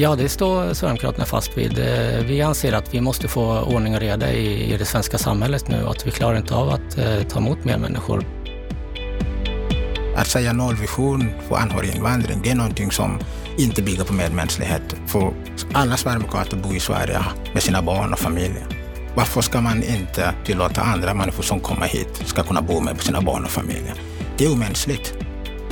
Ja, det står Sverigedemokraterna fast vid. Eh, vi anser att vi måste få ordning och reda i, det svenska samhället nu och att vi klarar inte av att eh, ta emot mer människor. Att säga nollvision för anhöriginvandring, det är någonting som inte bygger på medmänsklighet. För alla sverigedemokrater bor i Sverige med sina barn och familjer. Varför ska man inte tillåta andra människor som kommer hit ska kunna bo med sina barn och familjer? Det är omänskligt.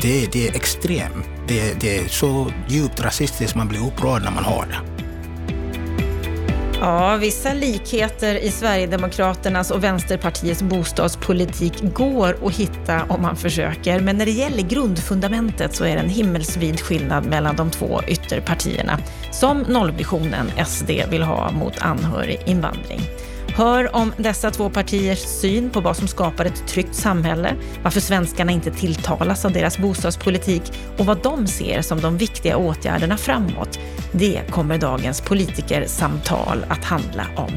Det, det är extremt. Det, det, är så djupt rasistiskt man blir upprörd när man hör det. Ja, vissa likheter i Sverigedemokraternas och Vänsterpartiets bostadspolitik går att hitta om man försöker. Men när det gäller grundfundamentet så är det en himmelsvid skillnad mellan de två ytterpartierna. Som nollvisionen SD vill ha mot anhöriginvandring. Hör om dessa två partiers syn på vad som skapar ett tryggt samhälle, varför svenskarna inte tilltalas av deras bostadspolitik och vad de ser som de viktiga åtgärderna framåt. Det kommer dagens politikersamtal att handla om.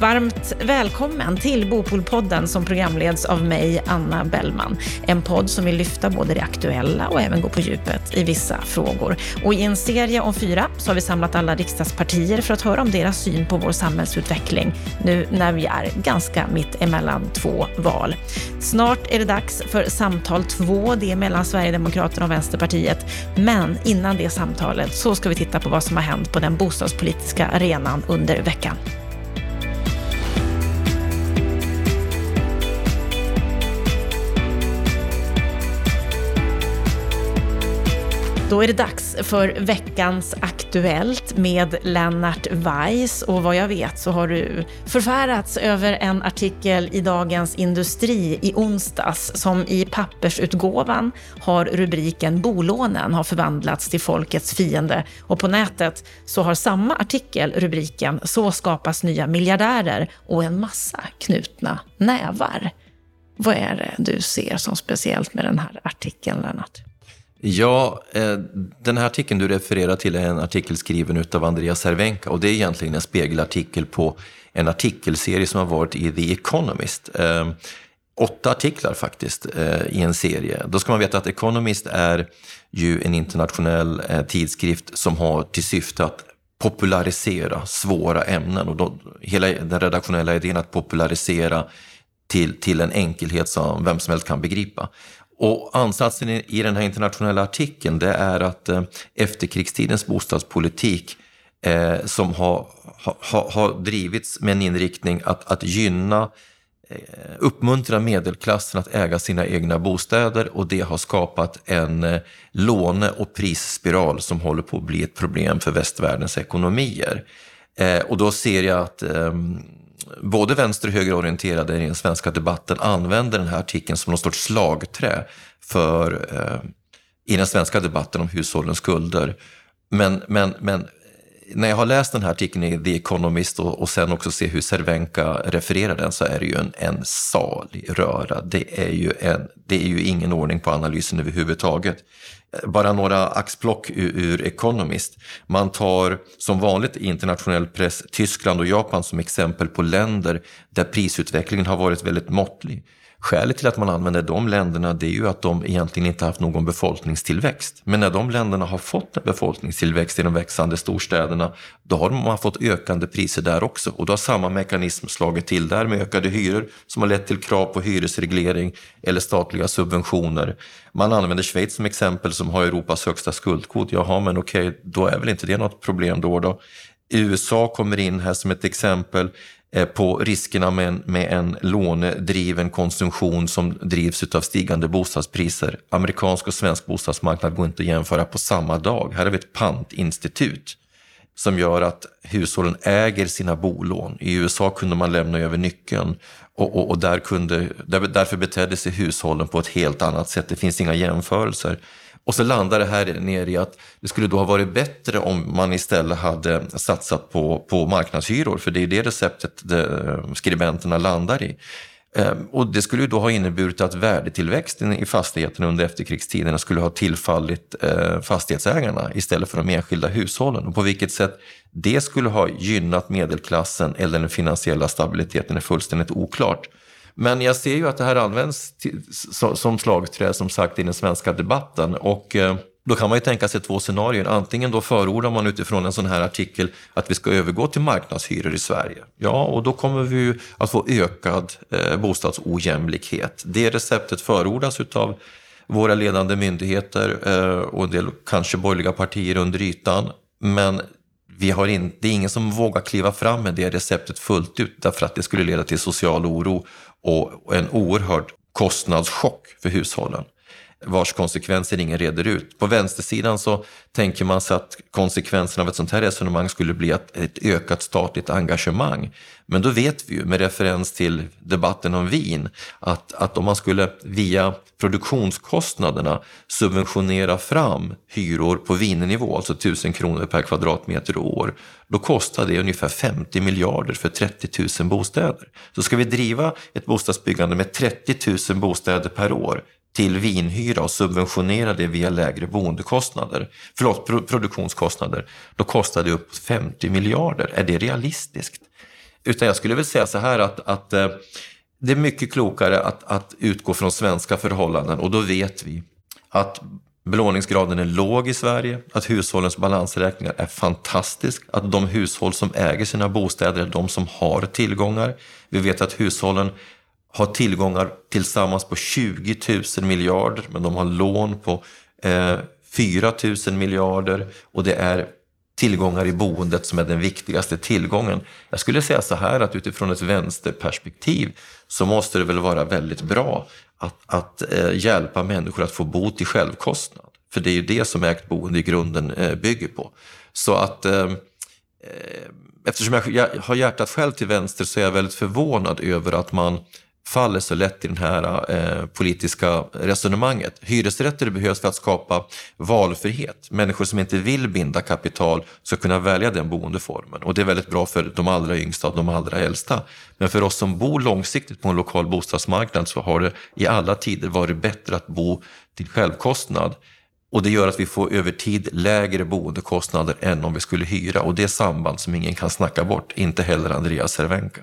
Varmt välkommen till Bopolpodden som programleds av mig, Anna Bellman. En podd som vill lyfta både det aktuella och även gå på djupet i vissa frågor. Och i en serie om fyra så har vi samlat alla riksdagspartier för att höra om deras syn på vår samhällsutveckling nu när vi är ganska mitt emellan två val. Snart är det dags för samtal två, det är mellan Sverigedemokraterna och Vänsterpartiet. Men innan det samtalet så ska vi titta på vad som har hänt på den bostadspolitiska arenan under veckan. Då är det dags för veckans Aktuellt med Lennart Weiss och vad jag vet så har du förfärats över en artikel i Dagens Industri i onsdags som i pappersutgåvan har rubriken Bolånen har förvandlats till folkets fiende och på nätet så har samma artikel rubriken Så skapas nya miljardärer och en massa knutna nävar. Vad är det du ser som speciellt med den här artikeln, Lennart? Ja, eh, den här artikeln du refererar till är en artikel skriven av Andreas Cervenka och det är egentligen en spegelartikel på en artikelserie som har varit i The Economist. Eh, åtta artiklar faktiskt eh, i en serie. Då ska man veta att Economist är ju en internationell tidskrift som har till syfte att popularisera svåra ämnen och då, hela den redaktionella idén att popularisera till, till en enkelhet som vem som helst kan begripa. Och ansatsen i den här internationella artikeln det är att eh, efterkrigstidens bostadspolitik eh, som har, ha, har drivits med en inriktning att, att gynna eh, uppmuntra medelklassen att äga sina egna bostäder och det har skapat en eh, låne och prisspiral som håller på att bli ett problem för västvärldens ekonomier. Och då ser jag att ehm, både vänster och högerorienterade i den svenska debatten använder den här artikeln som någon sorts slagträ för, eh, i den svenska debatten om hushållens skulder. Men, men, men när jag har läst den här artikeln i The Economist och, och sen också se hur Cervenka refererar den så är det ju en, en salig röra. Det är, ju en, det är ju ingen ordning på analysen överhuvudtaget. Bara några axplock ur, ur Economist. Man tar som vanligt i internationell press Tyskland och Japan som exempel på länder där prisutvecklingen har varit väldigt måttlig. Skälet till att man använder de länderna det är ju att de egentligen inte haft någon befolkningstillväxt. Men när de länderna har fått en befolkningstillväxt i de växande storstäderna, då har man fått ökande priser där också. Och då har samma mekanism slagit till där med ökade hyror som har lett till krav på hyresreglering eller statliga subventioner. Man använder Schweiz som exempel som har Europas högsta skuldkvot. Jaha, men okej, då är väl inte det något problem då. då. USA kommer in här som ett exempel. Eh, på riskerna med en, med en lånedriven konsumtion som drivs av stigande bostadspriser. Amerikansk och svensk bostadsmarknad går inte att jämföra på samma dag. Här har vi ett pantinstitut som gör att hushållen äger sina bolån. I USA kunde man lämna över nyckeln och, och, och där kunde, där, därför betedde sig hushållen på ett helt annat sätt. Det finns inga jämförelser. Och så landar det här ner i att det skulle då ha varit bättre om man istället hade satsat på, på marknadshyror, för det är det receptet eh, skribenterna landar i. Ehm, och det skulle ju då ha inneburit att värdetillväxten i fastigheterna under efterkrigstiderna skulle ha tillfallit eh, fastighetsägarna istället för de enskilda hushållen. Och på vilket sätt det skulle ha gynnat medelklassen eller den finansiella stabiliteten är fullständigt oklart. Men jag ser ju att det här används till, som slagträ som sagt i den svenska debatten och eh, Då kan man ju tänka sig två scenarier. Antingen då förordar man utifrån en sån här artikel att vi ska övergå till marknadshyror i Sverige. Ja, och då kommer vi att få ökad eh, bostadsojämlikhet. Det receptet förordas utav våra ledande myndigheter eh, och en del kanske borgerliga partier under ytan. Men vi har in, det är ingen som vågar kliva fram med det receptet fullt ut därför att det skulle leda till social oro och en oerhörd kostnadschock för hushållen vars konsekvenser ingen reder ut. På vänstersidan så tänker man sig att konsekvenserna av ett sånt här resonemang skulle bli ett ökat statligt engagemang. Men då vet vi ju med referens till debatten om vin att, att om man skulle via produktionskostnaderna subventionera fram hyror på vinnivå, alltså 1000 kronor per kvadratmeter och år, då kostar det ungefär 50 miljarder för 30 000 bostäder. Så ska vi driva ett bostadsbyggande med 30 000 bostäder per år till vinhyra och subventionera det via lägre boendekostnader, förlåt, produktionskostnader, då kostar det upp 50 miljarder. Är det realistiskt? Utan jag skulle väl säga så här att, att eh, det är mycket klokare att, att utgå från svenska förhållanden och då vet vi att belåningsgraden är låg i Sverige, att hushållens balansräkningar är fantastisk, att de hushåll som äger sina bostäder är de som har tillgångar. Vi vet att hushållen har tillgångar tillsammans på 20 000 miljarder, men de har lån på eh, 4 000 miljarder och det är tillgångar i boendet som är den viktigaste tillgången. Jag skulle säga så här att utifrån ett vänsterperspektiv så måste det väl vara väldigt bra att, att eh, hjälpa människor att få bo till självkostnad. För det är ju det som ägt boende i grunden eh, bygger på. Så att eh, eh eftersom jag har hjärtat själv till vänster så är jag väldigt förvånad över att man faller så lätt i det här eh, politiska resonemanget. Hyresrätter behövs för att skapa valfrihet. Människor som inte vill binda kapital ska kunna välja den boendeformen. Och det är väldigt bra för de allra yngsta och de allra äldsta. Men för oss som bor långsiktigt på en lokal bostadsmarknad så har det i alla tider varit bättre att bo till självkostnad. Och det gör att vi får över tid lägre boendekostnader än om vi skulle hyra. Och det är samband som ingen kan snacka bort, inte heller Andreas Cervenka.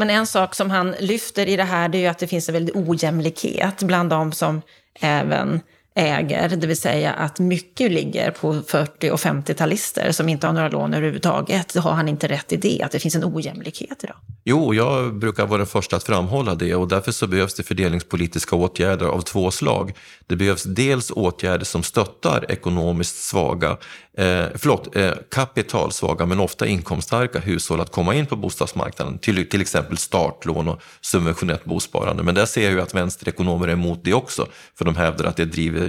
Men en sak som han lyfter i det här det är ju att det finns en väldig ojämlikhet bland de som även äger, det vill säga att mycket ligger på 40 och 50-talister som inte har några lån överhuvudtaget. Har han inte rätt i det, att det finns en ojämlikhet idag? Jo, jag brukar vara den första att framhålla det och därför så behövs det fördelningspolitiska åtgärder av två slag. Det behövs dels åtgärder som stöttar ekonomiskt svaga, eh, förlåt, eh, kapitalsvaga men ofta inkomststarka hushåll att komma in på bostadsmarknaden, till, till exempel startlån och subventionerat bosparande. Men där ser jag ju att vänsterekonomer är emot det också, för de hävdar att det driver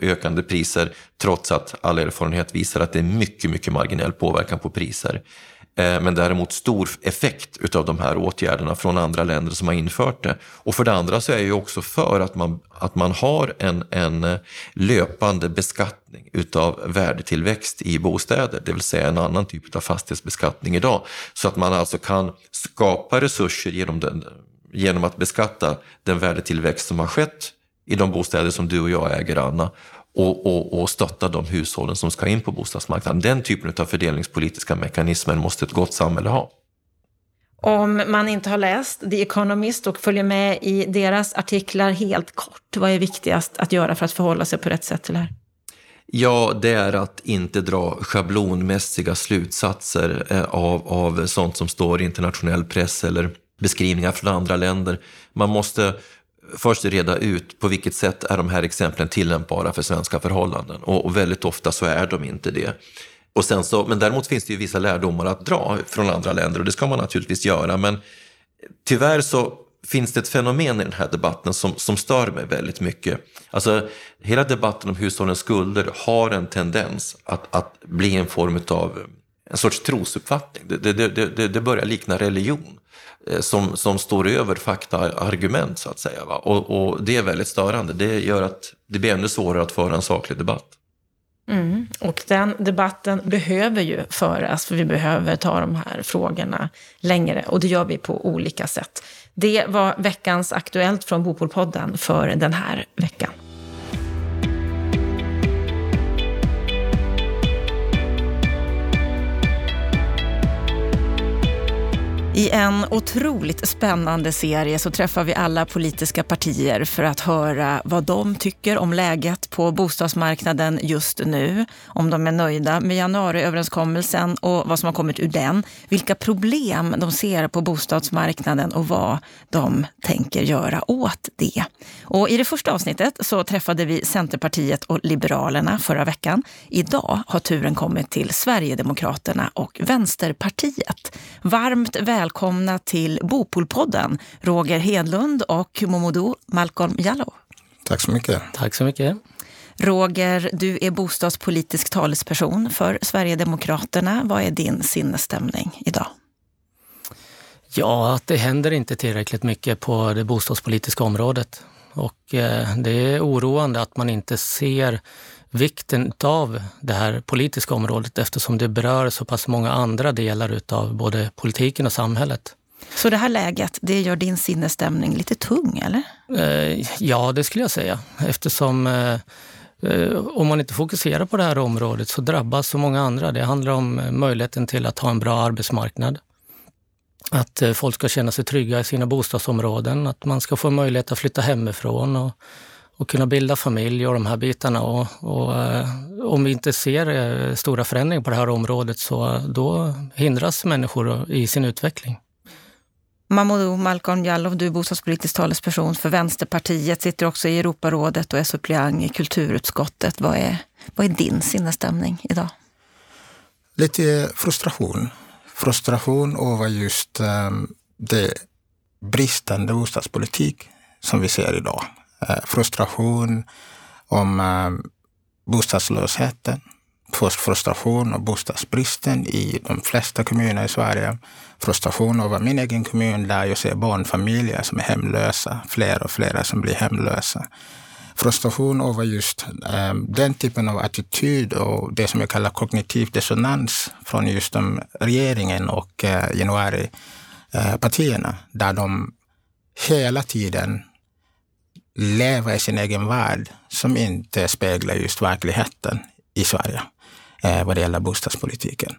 ökande priser trots att all erfarenhet visar att det är mycket, mycket marginell påverkan på priser. Eh, men däremot stor effekt utav de här åtgärderna från andra länder som har infört det. Och för det andra så är jag ju också för att man, att man har en, en eh, löpande beskattning utav värdetillväxt i bostäder, det vill säga en annan typ av fastighetsbeskattning idag. Så att man alltså kan skapa resurser genom, den, genom att beskatta den värdetillväxt som har skett i de bostäder som du och jag äger, Anna, och, och, och stötta de hushållen som ska in på bostadsmarknaden. Den typen av fördelningspolitiska mekanismer måste ett gott samhälle ha. Om man inte har läst The Economist och följer med i deras artiklar helt kort, vad är viktigast att göra för att förhålla sig på rätt sätt till det här? Ja, det är att inte dra schablonmässiga slutsatser eh, av, av sånt som står i internationell press eller beskrivningar från andra länder. Man måste först reda ut på vilket sätt är de här exemplen tillämpbara för svenska förhållanden. Och, och väldigt ofta så är de inte det. Och sen så, men däremot finns det ju vissa lärdomar att dra från andra länder och det ska man naturligtvis göra. Men tyvärr så finns det ett fenomen i den här debatten som, som stör mig väldigt mycket. Alltså, hela debatten om hushållens skulder har en tendens att, att bli en form av en sorts trosuppfattning. Det, det, det, det börjar likna religion. Eh, som, som står över faktaargument så att säga. Va? Och, och, det är väldigt störande. Det gör att det blir ännu svårare att föra en saklig debatt. Mm. Och den debatten behöver ju föras, för vi behöver ta de här frågorna längre. Och det gör vi på olika sätt. Det var veckans Aktuellt från Bopolpodden för den här veckan. I en otroligt spännande serie så träffar vi alla politiska partier för att höra vad de tycker om läget på bostadsmarknaden just nu. Om de är nöjda med januariöverenskommelsen och vad som har kommit ur den. Vilka problem de ser på bostadsmarknaden och vad de tänker göra åt det. Och I det första avsnittet så träffade vi Centerpartiet och Liberalerna förra veckan. Idag har turen kommit till Sverigedemokraterna och Vänsterpartiet. Varmt välkomna till Bopolpodden, Roger Hedlund och Momodou Malcolm Jallow. Tack så mycket. Tack så mycket. Roger, du är bostadspolitisk talesperson för Sverigedemokraterna. Vad är din sinnesstämning idag? Ja, att det händer inte tillräckligt mycket på det bostadspolitiska området. Och eh, det är oroande att man inte ser vikten av det här politiska området eftersom det berör så pass många andra delar utav både politiken och samhället. Så det här läget, det gör din sinnesstämning lite tung, eller? Eh, ja, det skulle jag säga. Eftersom eh, eh, om man inte fokuserar på det här området så drabbas så många andra. Det handlar om möjligheten till att ha en bra arbetsmarknad. Att folk ska känna sig trygga i sina bostadsområden, att man ska få möjlighet att flytta hemifrån och och kunna bilda familj och de här bitarna. Och, och eh, om vi inte ser eh, stora förändringar på det här området så då hindras människor i sin utveckling. Mamadou Malcolm Jallow, du är bostadspolitisk talesperson för Vänsterpartiet, sitter också i Europarådet och är suppleant i kulturutskottet. Vad är, vad är din sinnesstämning idag? Lite frustration. Frustration över just um, det bristande bostadspolitik som vi ser idag. Eh, frustration om eh, bostadslösheten, frustration och bostadsbristen i de flesta kommuner i Sverige. Frustration över min egen kommun där jag ser barnfamiljer som är hemlösa, fler och fler som blir hemlösa. Frustration över just eh, den typen av attityd och det som jag kallar kognitiv dissonans från just de, regeringen och eh, januaripartierna, där de hela tiden lever i sin egen värld som inte speglar just verkligheten i Sverige eh, vad det gäller bostadspolitiken.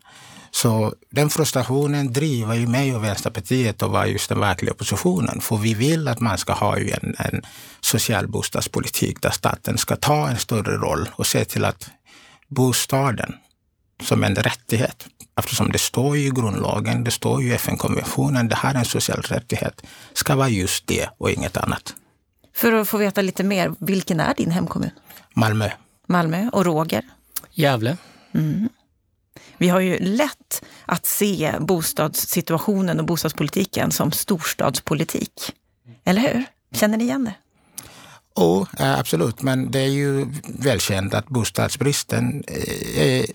Så den frustrationen driver ju mig och Vänsterpartiet att vara just den verkliga oppositionen. För vi vill att man ska ha en, en social bostadspolitik där staten ska ta en större roll och se till att bostaden som en rättighet, eftersom det står i grundlagen, det står i FN-konventionen, det här är en social rättighet, ska vara just det och inget annat. För att få veta lite mer, vilken är din hemkommun? Malmö. Malmö. Och Roger? Gävle. Mm. Vi har ju lätt att se bostadssituationen och bostadspolitiken som storstadspolitik. Eller hur? Känner ni igen det? Oh, absolut, men det är ju välkänt att bostadsbristen är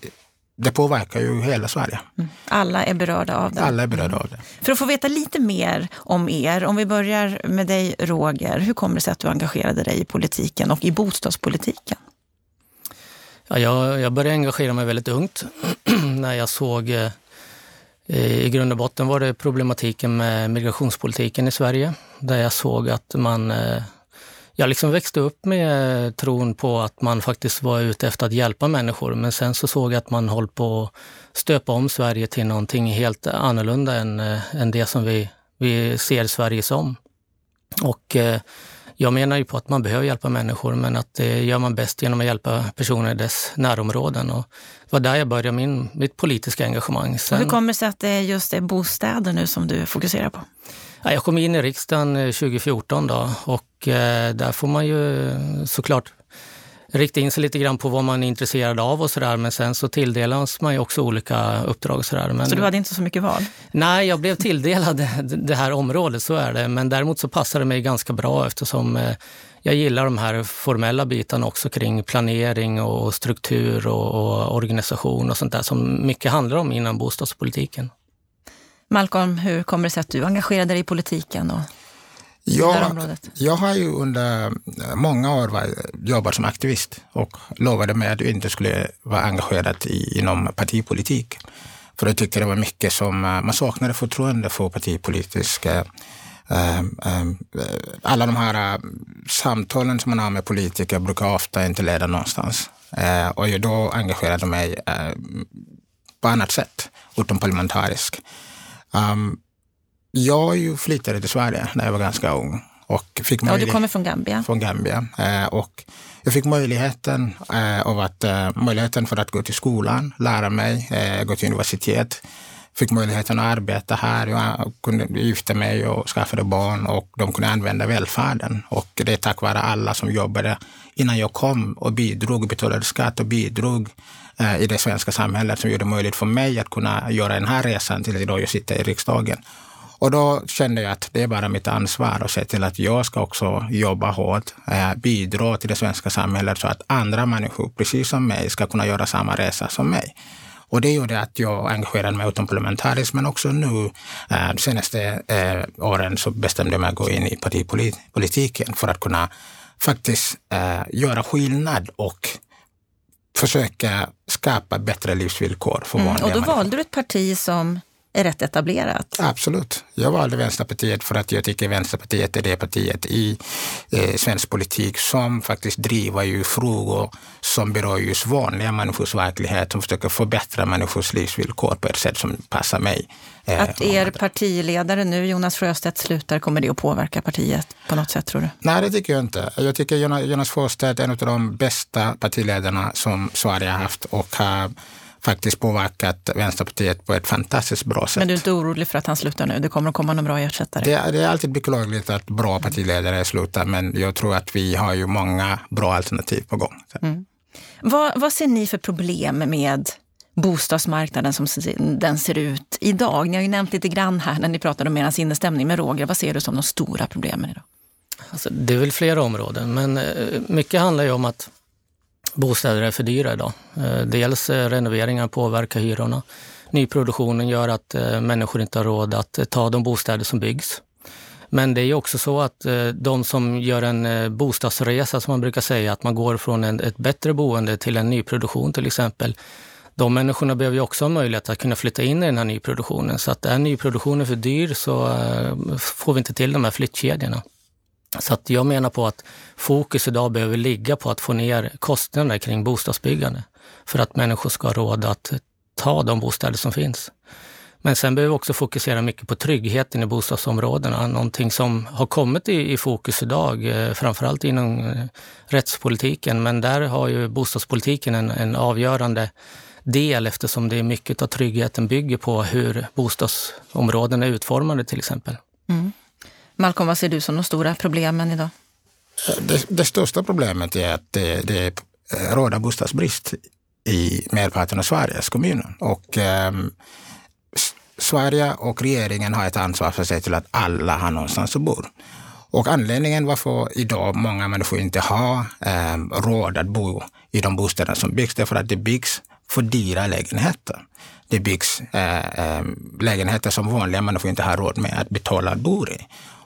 det påverkar ju hela Sverige. Mm. Alla är berörda av det. Alla är berörda av det. För att få veta lite mer om er, om vi börjar med dig Roger. Hur kommer det sig att du engagerade dig i politiken och i bostadspolitiken? Ja, jag, jag började engagera mig väldigt ungt när jag såg eh, i grund och botten var det problematiken med migrationspolitiken i Sverige, där jag såg att man eh, jag liksom växte upp med tron på att man faktiskt var ute efter att hjälpa människor. Men sen så såg jag att man höll på att stöpa om Sverige till någonting helt annorlunda än, äh, än det som vi, vi ser Sverige som. Och äh, jag menar ju på att man behöver hjälpa människor, men att det gör man bäst genom att hjälpa personer i dess närområden. Och det var där jag började min, mitt politiska engagemang. Sen, hur kommer det sig att det just är bostäder nu som du fokuserar på? Jag kom in i riksdagen 2014 eh, då, och eh, där får man ju såklart rikta in sig lite grann på vad man är intresserad av och sådär. Men sen så tilldelas man ju också olika uppdrag. Och sådär. Men, så du hade inte så mycket val? Nej, jag blev tilldelad det här området, så är det. Men däremot så passar det mig ganska bra eftersom eh, jag gillar de här formella bitarna också kring planering och struktur och, och organisation och sånt där som mycket handlar om inom bostadspolitiken. Malcolm, hur kommer det sig att du engagerade dig i politiken och jag? Jag har ju under många år jobbat som aktivist och lovade mig att jag inte skulle vara engagerad i, inom partipolitik. För jag tyckte det var mycket som eh, man saknade förtroende för partipolitiska uh, alla de här samtalen som man har med politiker brukar ofta inte leda någonstans. och jag då engagerade mig på annat sätt, utom parlamentariskt. Um, jag ju flyttade till Sverige när jag var ganska ung. Och fick ja, du kommer från Gambia. Från Gambia. Eh, och jag fick möjligheten, eh, av att, eh, möjligheten för att gå till skolan, lära mig, eh, gå till universitet. Fick möjligheten att arbeta här. Jag kunde gifta mig och skaffade barn och de kunde använda välfärden. Och det är tack vare alla som jobbade innan jag kom och bidrog, betalade skatt och bidrog eh, i det svenska samhället som gjorde det möjligt för mig att kunna göra den här resan till idag jag sitter i riksdagen. Och då kände jag att det är bara mitt ansvar att se till att jag ska också jobba hårt, eh, bidra till det svenska samhället så att andra människor, precis som mig, ska kunna göra samma resa som mig. Och det gjorde att jag engagerade mig utom parlamentariskt, men också nu eh, de senaste eh, åren så bestämde jag mig att gå in i partipolitiken för att kunna faktiskt göra skillnad och försöka skapa bättre livsvillkor för vanliga mm, Och då människor. valde du ett parti som är rätt etablerat. Absolut. Jag valde Vänsterpartiet för att jag tycker Vänsterpartiet är det partiet i eh, svensk politik som faktiskt driver ju frågor som berör just vanliga människors verklighet, som försöker förbättra människors livsvillkor på ett sätt som passar mig. Eh, att er partiledare nu, Jonas Sjöstedt, slutar, kommer det att påverka partiet på något sätt tror du? Nej, det tycker jag inte. Jag tycker Jonas Sjöstedt är en av de bästa partiledarna som Sverige har haft och har faktiskt påverkat Vänsterpartiet på ett fantastiskt bra sätt. Men du är inte orolig för att han slutar nu? Det kommer att komma någon bra ersättare? Det, det är alltid beklagligt att bra partiledare slutar, men jag tror att vi har ju många bra alternativ på gång. Mm. Vad, vad ser ni för problem med bostadsmarknaden som den ser ut idag? Ni har ju nämnt lite grann här när ni pratade om er sinnesstämning. Men Roger, vad ser du som de stora problemen idag? Alltså, det är väl flera områden, men eh, mycket handlar ju om att bostäder är för dyra idag. Eh, dels eh, renoveringar påverkar hyrorna. Nyproduktionen gör att eh, människor inte har råd att ta de bostäder som byggs. Men det är också så att de som gör en bostadsresa, som man brukar säga, att man går från ett bättre boende till en nyproduktion till exempel. De människorna behöver ju också ha möjlighet att kunna flytta in i den här nyproduktionen. Så att är nyproduktionen för dyr så får vi inte till de här flyttkedjorna. Så att jag menar på att fokus idag behöver ligga på att få ner kostnaderna kring bostadsbyggande för att människor ska ha råd att ta de bostäder som finns. Men sen behöver vi också fokusera mycket på tryggheten i bostadsområdena, någonting som har kommit i, i fokus idag, eh, framförallt inom eh, rättspolitiken. Men där har ju bostadspolitiken en, en avgörande del eftersom det är mycket av tryggheten bygger på hur bostadsområdena är utformade till exempel. Mm. Malcolm, vad ser du som de stora problemen idag? Det, det största problemet är att det, det råder bostadsbrist i merparten av Sveriges kommuner. Och, eh, Sverige och regeringen har ett ansvar för att se till att alla har någonstans att bo. Och anledningen varför idag många människor inte har eh, råd att bo i de bostäder som byggs, det är för att det byggs för dyra lägenheter. Det byggs eh, eh, lägenheter som vanliga människor inte har råd med att betala att bo i.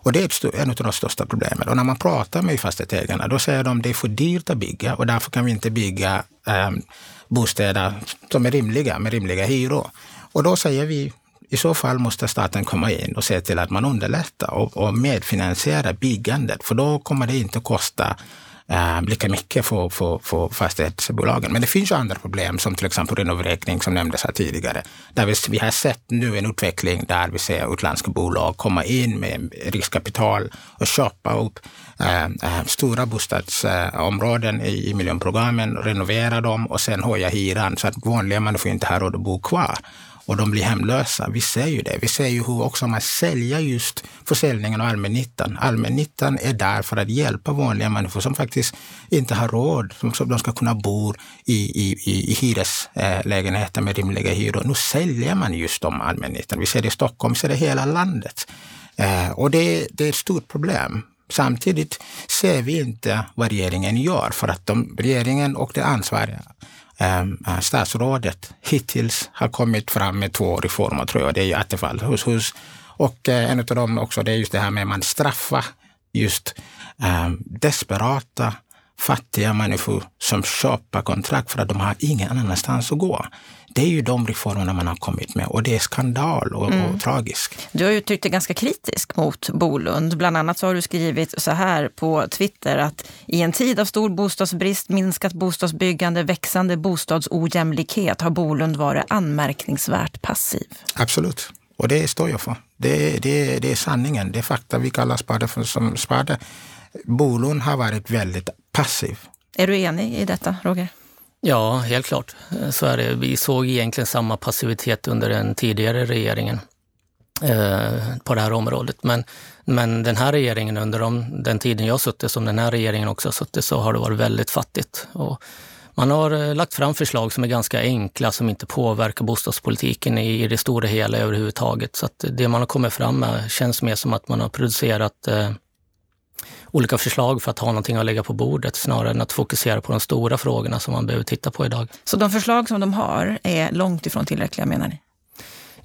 Och det är en av de största problemen. Och när man pratar med fastighetsägarna, då säger de att det är för dyrt att bygga och därför kan vi inte bygga eh, bostäder som är rimliga, med rimliga hyror. Och då säger vi i så fall måste staten komma in och se till att man underlättar och, och medfinansierar byggandet, för då kommer det inte kosta eh, lika mycket för, för, för fastighetsbolagen. Men det finns ju andra problem som till exempel renovräkning som nämndes här tidigare. Där vi, vi har sett nu en utveckling där vi ser utländska bolag komma in med riskkapital och köpa upp eh, eh, stora bostadsområden i, i miljonprogrammen, renovera dem och sen höja hyran så att vanliga människor inte har råd att bo kvar och de blir hemlösa. Vi ser ju det. Vi ser ju hur också man säljer just försäljningen av allmännyttan. Allmännyttan är där för att hjälpa vanliga människor som faktiskt inte har råd, som de ska kunna bo i, i, i, i hyreslägenheter med rimliga hyror. Nu säljer man just de allmännyttan. Vi ser det i Stockholm, vi ser det i hela landet. Eh, och det, det är ett stort problem. Samtidigt ser vi inte vad regeringen gör för att de, regeringen och det ansvariga Ehm, eh, statsrådet hittills har kommit fram med två reformer, tror jag. Det är ju Attefall hus, hus. Och eh, en av dem också, det är just det här med att man straffar just eh, desperata fattiga människor som köper kontrakt för att de har ingen annanstans att gå. Det är ju de reformerna man har kommit med och det är skandal och, mm. och tragiskt. Du har uttryckt dig ganska kritisk mot Bolund. Bland annat så har du skrivit så här på Twitter att i en tid av stor bostadsbrist, minskat bostadsbyggande, växande bostadsojämlikhet har Bolund varit anmärkningsvärt passiv. Absolut. Och det står jag för. Det, det, det är sanningen, det är fakta. Vi kallar spade för som spade. Bolund har varit väldigt passiv. Är du enig i detta, Roger? Ja, helt klart. Så är det. Vi såg egentligen samma passivitet under den tidigare regeringen eh, på det här området. Men, men den här regeringen, under de, den tiden jag suttit, som den här regeringen också har suttit, så har det varit väldigt fattigt. Och man har eh, lagt fram förslag som är ganska enkla, som inte påverkar bostadspolitiken i, i det stora hela överhuvudtaget. Så att det man har kommit fram med känns mer som att man har producerat eh, olika förslag för att ha någonting att lägga på bordet snarare än att fokusera på de stora frågorna som man behöver titta på idag. Så de förslag som de har är långt ifrån tillräckliga menar ni?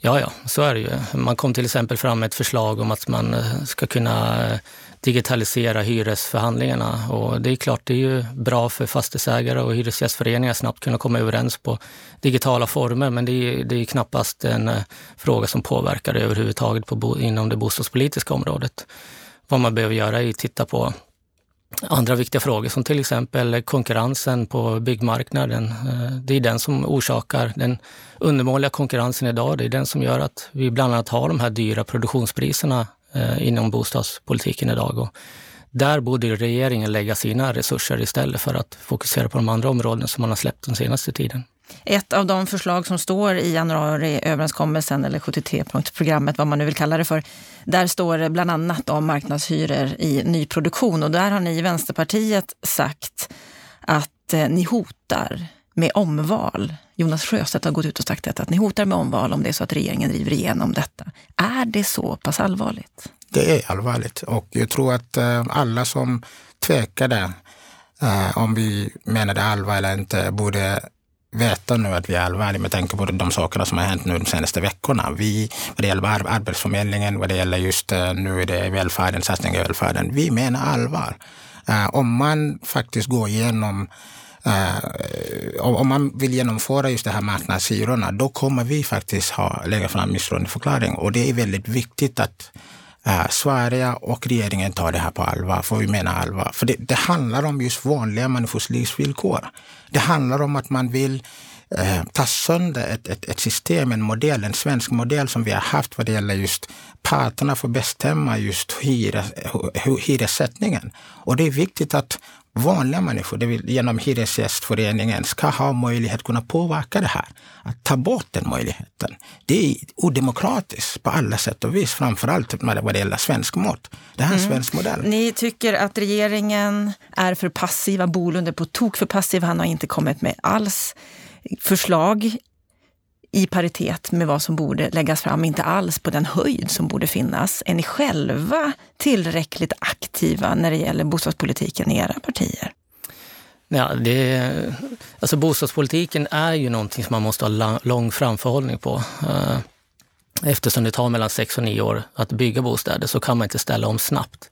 Ja, ja, så är det ju. Man kom till exempel fram med ett förslag om att man eh, ska kunna eh, digitalisera hyresförhandlingarna. Och det är klart, det är ju bra för fastighetsägare och hyresgästföreningar snabbt kunna komma överens på digitala former, men det är, det är knappast en eh, fråga som påverkar överhuvudtaget på, inom det bostadspolitiska området. Vad man behöver göra är att titta på andra viktiga frågor som till exempel konkurrensen på byggmarknaden. Eh, det är den som orsakar den undermåliga konkurrensen idag. Det är den som gör att vi bland annat har de här dyra produktionspriserna eh, inom bostadspolitiken idag. Och där borde regeringen lägga sina resurser istället för att fokusera på de andra områden som man har släppt den senaste tiden. Ett av de förslag som står i januariöverenskommelsen, eller 73-punktsprogrammet, vad man nu vill kalla det för, där står det bland annat om marknadshyror i nyproduktion. Och där har ni i Vänsterpartiet sagt att eh, ni hotar med omval. Jonas Sjöstedt har gått ut och sagt detta, att ni hotar med omval om det är så att regeringen driver igenom detta. Är det så pass allvarligt? Det är allvarligt och jag tror att eh, alla som tvekade eh, om vi menade allvar eller inte borde veta nu att vi är allvarliga med tanke på de sakerna som har hänt nu de senaste veckorna. Vi, vad det gäller Arbetsförmedlingen, vad det gäller just eh, nu är det välfärden, satsning i välfärden. Vi menar allvar. Uh, om man faktiskt går igenom Uh, om man vill genomföra just det här marknadshyrorna, då kommer vi faktiskt ha, lägga fram misstroendeförklaring. Och det är väldigt viktigt att Eh, Sverige och regeringen tar det här på allvar, för vi menar allvar. För det, det handlar om just vanliga människors livsvillkor. Det handlar om att man vill eh, ta sönder ett, ett, ett, system, en modell, en svensk modell som vi har haft vad det gäller just parterna får bestämma just hyres, hyressättningen. Och det är viktigt att vanliga människor, det vill, genom Hyresgästföreningen, ska ha möjlighet att kunna påverka det här. Att ta bort den möjligheten. Det är odemokratiskt på alla sätt och vis, framförallt vad det gäller svensk mått. Det här är en mm. svensk modell. Ni tycker att regeringen är för passiva, Bolund är på tok för passiv, han har inte kommit med alls förslag i paritet med vad som borde läggas fram, inte alls på den höjd som borde finnas. Är ni själva tillräckligt aktiva när det gäller bostadspolitiken i era partier? Ja, det, alltså bostadspolitiken är ju någonting som man måste ha lång framförhållning på. Eh, eftersom det tar mellan sex och nio år att bygga bostäder så kan man inte ställa om snabbt.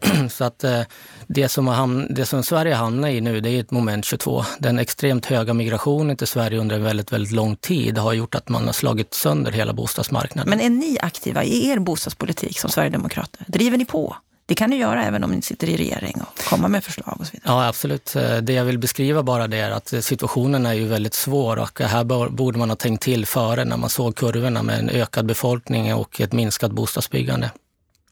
Så att eh, det som, hamn, det som Sverige hamnar i nu, det är ett moment 22. Den extremt höga migrationen till Sverige under en väldigt, väldigt lång tid har gjort att man har slagit sönder hela bostadsmarknaden. Men är ni aktiva i er bostadspolitik som Sverigedemokrater? Driver ni på? Det kan ni göra även om ni sitter i regering och komma med förslag och så vidare. Ja, absolut. Eh, det jag vill beskriva bara det är att situationen är ju väldigt svår och här borde man ha tänkt till före när man såg kurvorna med en ökad befolkning och ett minskat bostadsbyggande.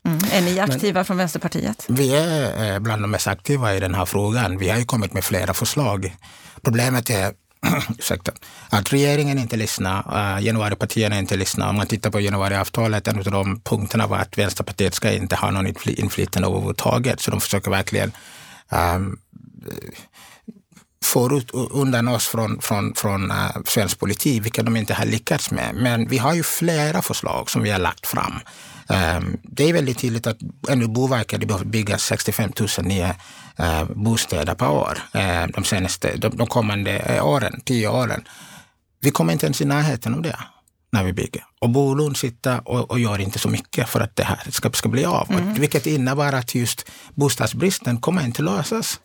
Mm. Är ni aktiva Men, från Vänsterpartiet? Vi är eh, bland de mest aktiva i den här frågan. Vi har ju kommit med flera förslag. Problemet är ursäkta, att regeringen inte lyssnar, uh, januaripartierna inte lyssnar. Om man tittar på januariavtalet, en av de punkterna var att Vänsterpartiet ska inte ha någon inflytande överhuvudtaget. Så de försöker verkligen um, få ut, undan oss från, från, från uh, svensk politik, vilket de inte har lyckats med. Men vi har ju flera förslag som vi har lagt fram Ehm, det är väldigt tydligt att enligt Boverket det behöver byggas 65 000 nya eh, bostäder per år eh, de, senaste, de, de kommande åren, tio åren. Vi kommer inte ens i närheten av det när vi bygger. Och Bolund sitter och, och, gör inte så mycket för att det här ska, ska bli av. Mm. Vilket innebär att just bostadsbristen kommer inte lösas.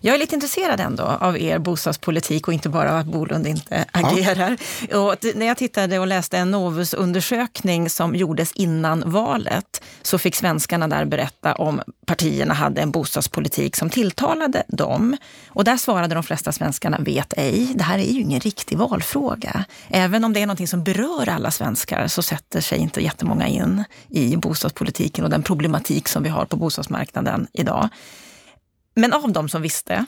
Jag är lite intresserad ändå av er bostadspolitik och inte bara av att Bolund inte agerar. Ja. Och när jag tittade och läste en Novus-undersökning som gjordes innan valet så fick svenskarna där berätta om partierna hade en bostadspolitik som tilltalade dem. Och där svarade de flesta svenskarna vet ej. Det här är ju ingen riktig valfråga. Även om det är något som berör alla svenskar så sätter sig inte jättemånga in i bostadspolitiken och den problematik som vi har på bostadsmarknaden idag. Men av de som visste,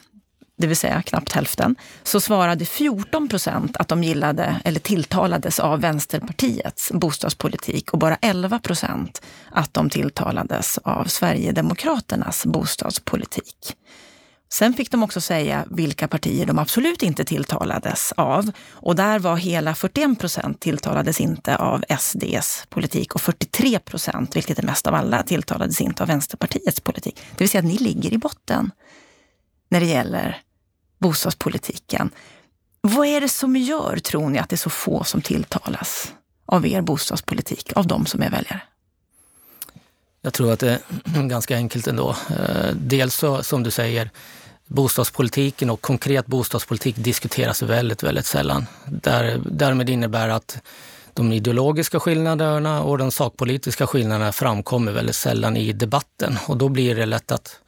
det vill säga knappt hälften, så svarade 14 procent att de gillade eller tilltalades av Vänsterpartiets bostadspolitik och bara 11 procent att de tilltalades av Sverigedemokraternas bostadspolitik. Sen fick de också säga vilka partier de absolut inte tilltalades av. Och där var hela 41 procent tilltalades inte av SDs politik och 43 procent, vilket är mest av alla, tilltalades inte av Vänsterpartiets politik. Det vill säga att ni ligger i botten när det gäller bostadspolitiken. Vad är det som gör, tror ni, att det är så få som tilltalas av er bostadspolitik, av de som är väljare? Jag tror att det är ganska enkelt ändå. Eh, dels så, som du säger, bostadspolitiken och konkret bostadspolitik diskuteras väldigt, väldigt sällan. Där, därmed innebär att de ideologiska skillnaderna och de sakpolitiska skillnaderna framkommer väldigt sällan i debatten och då blir det lätt att,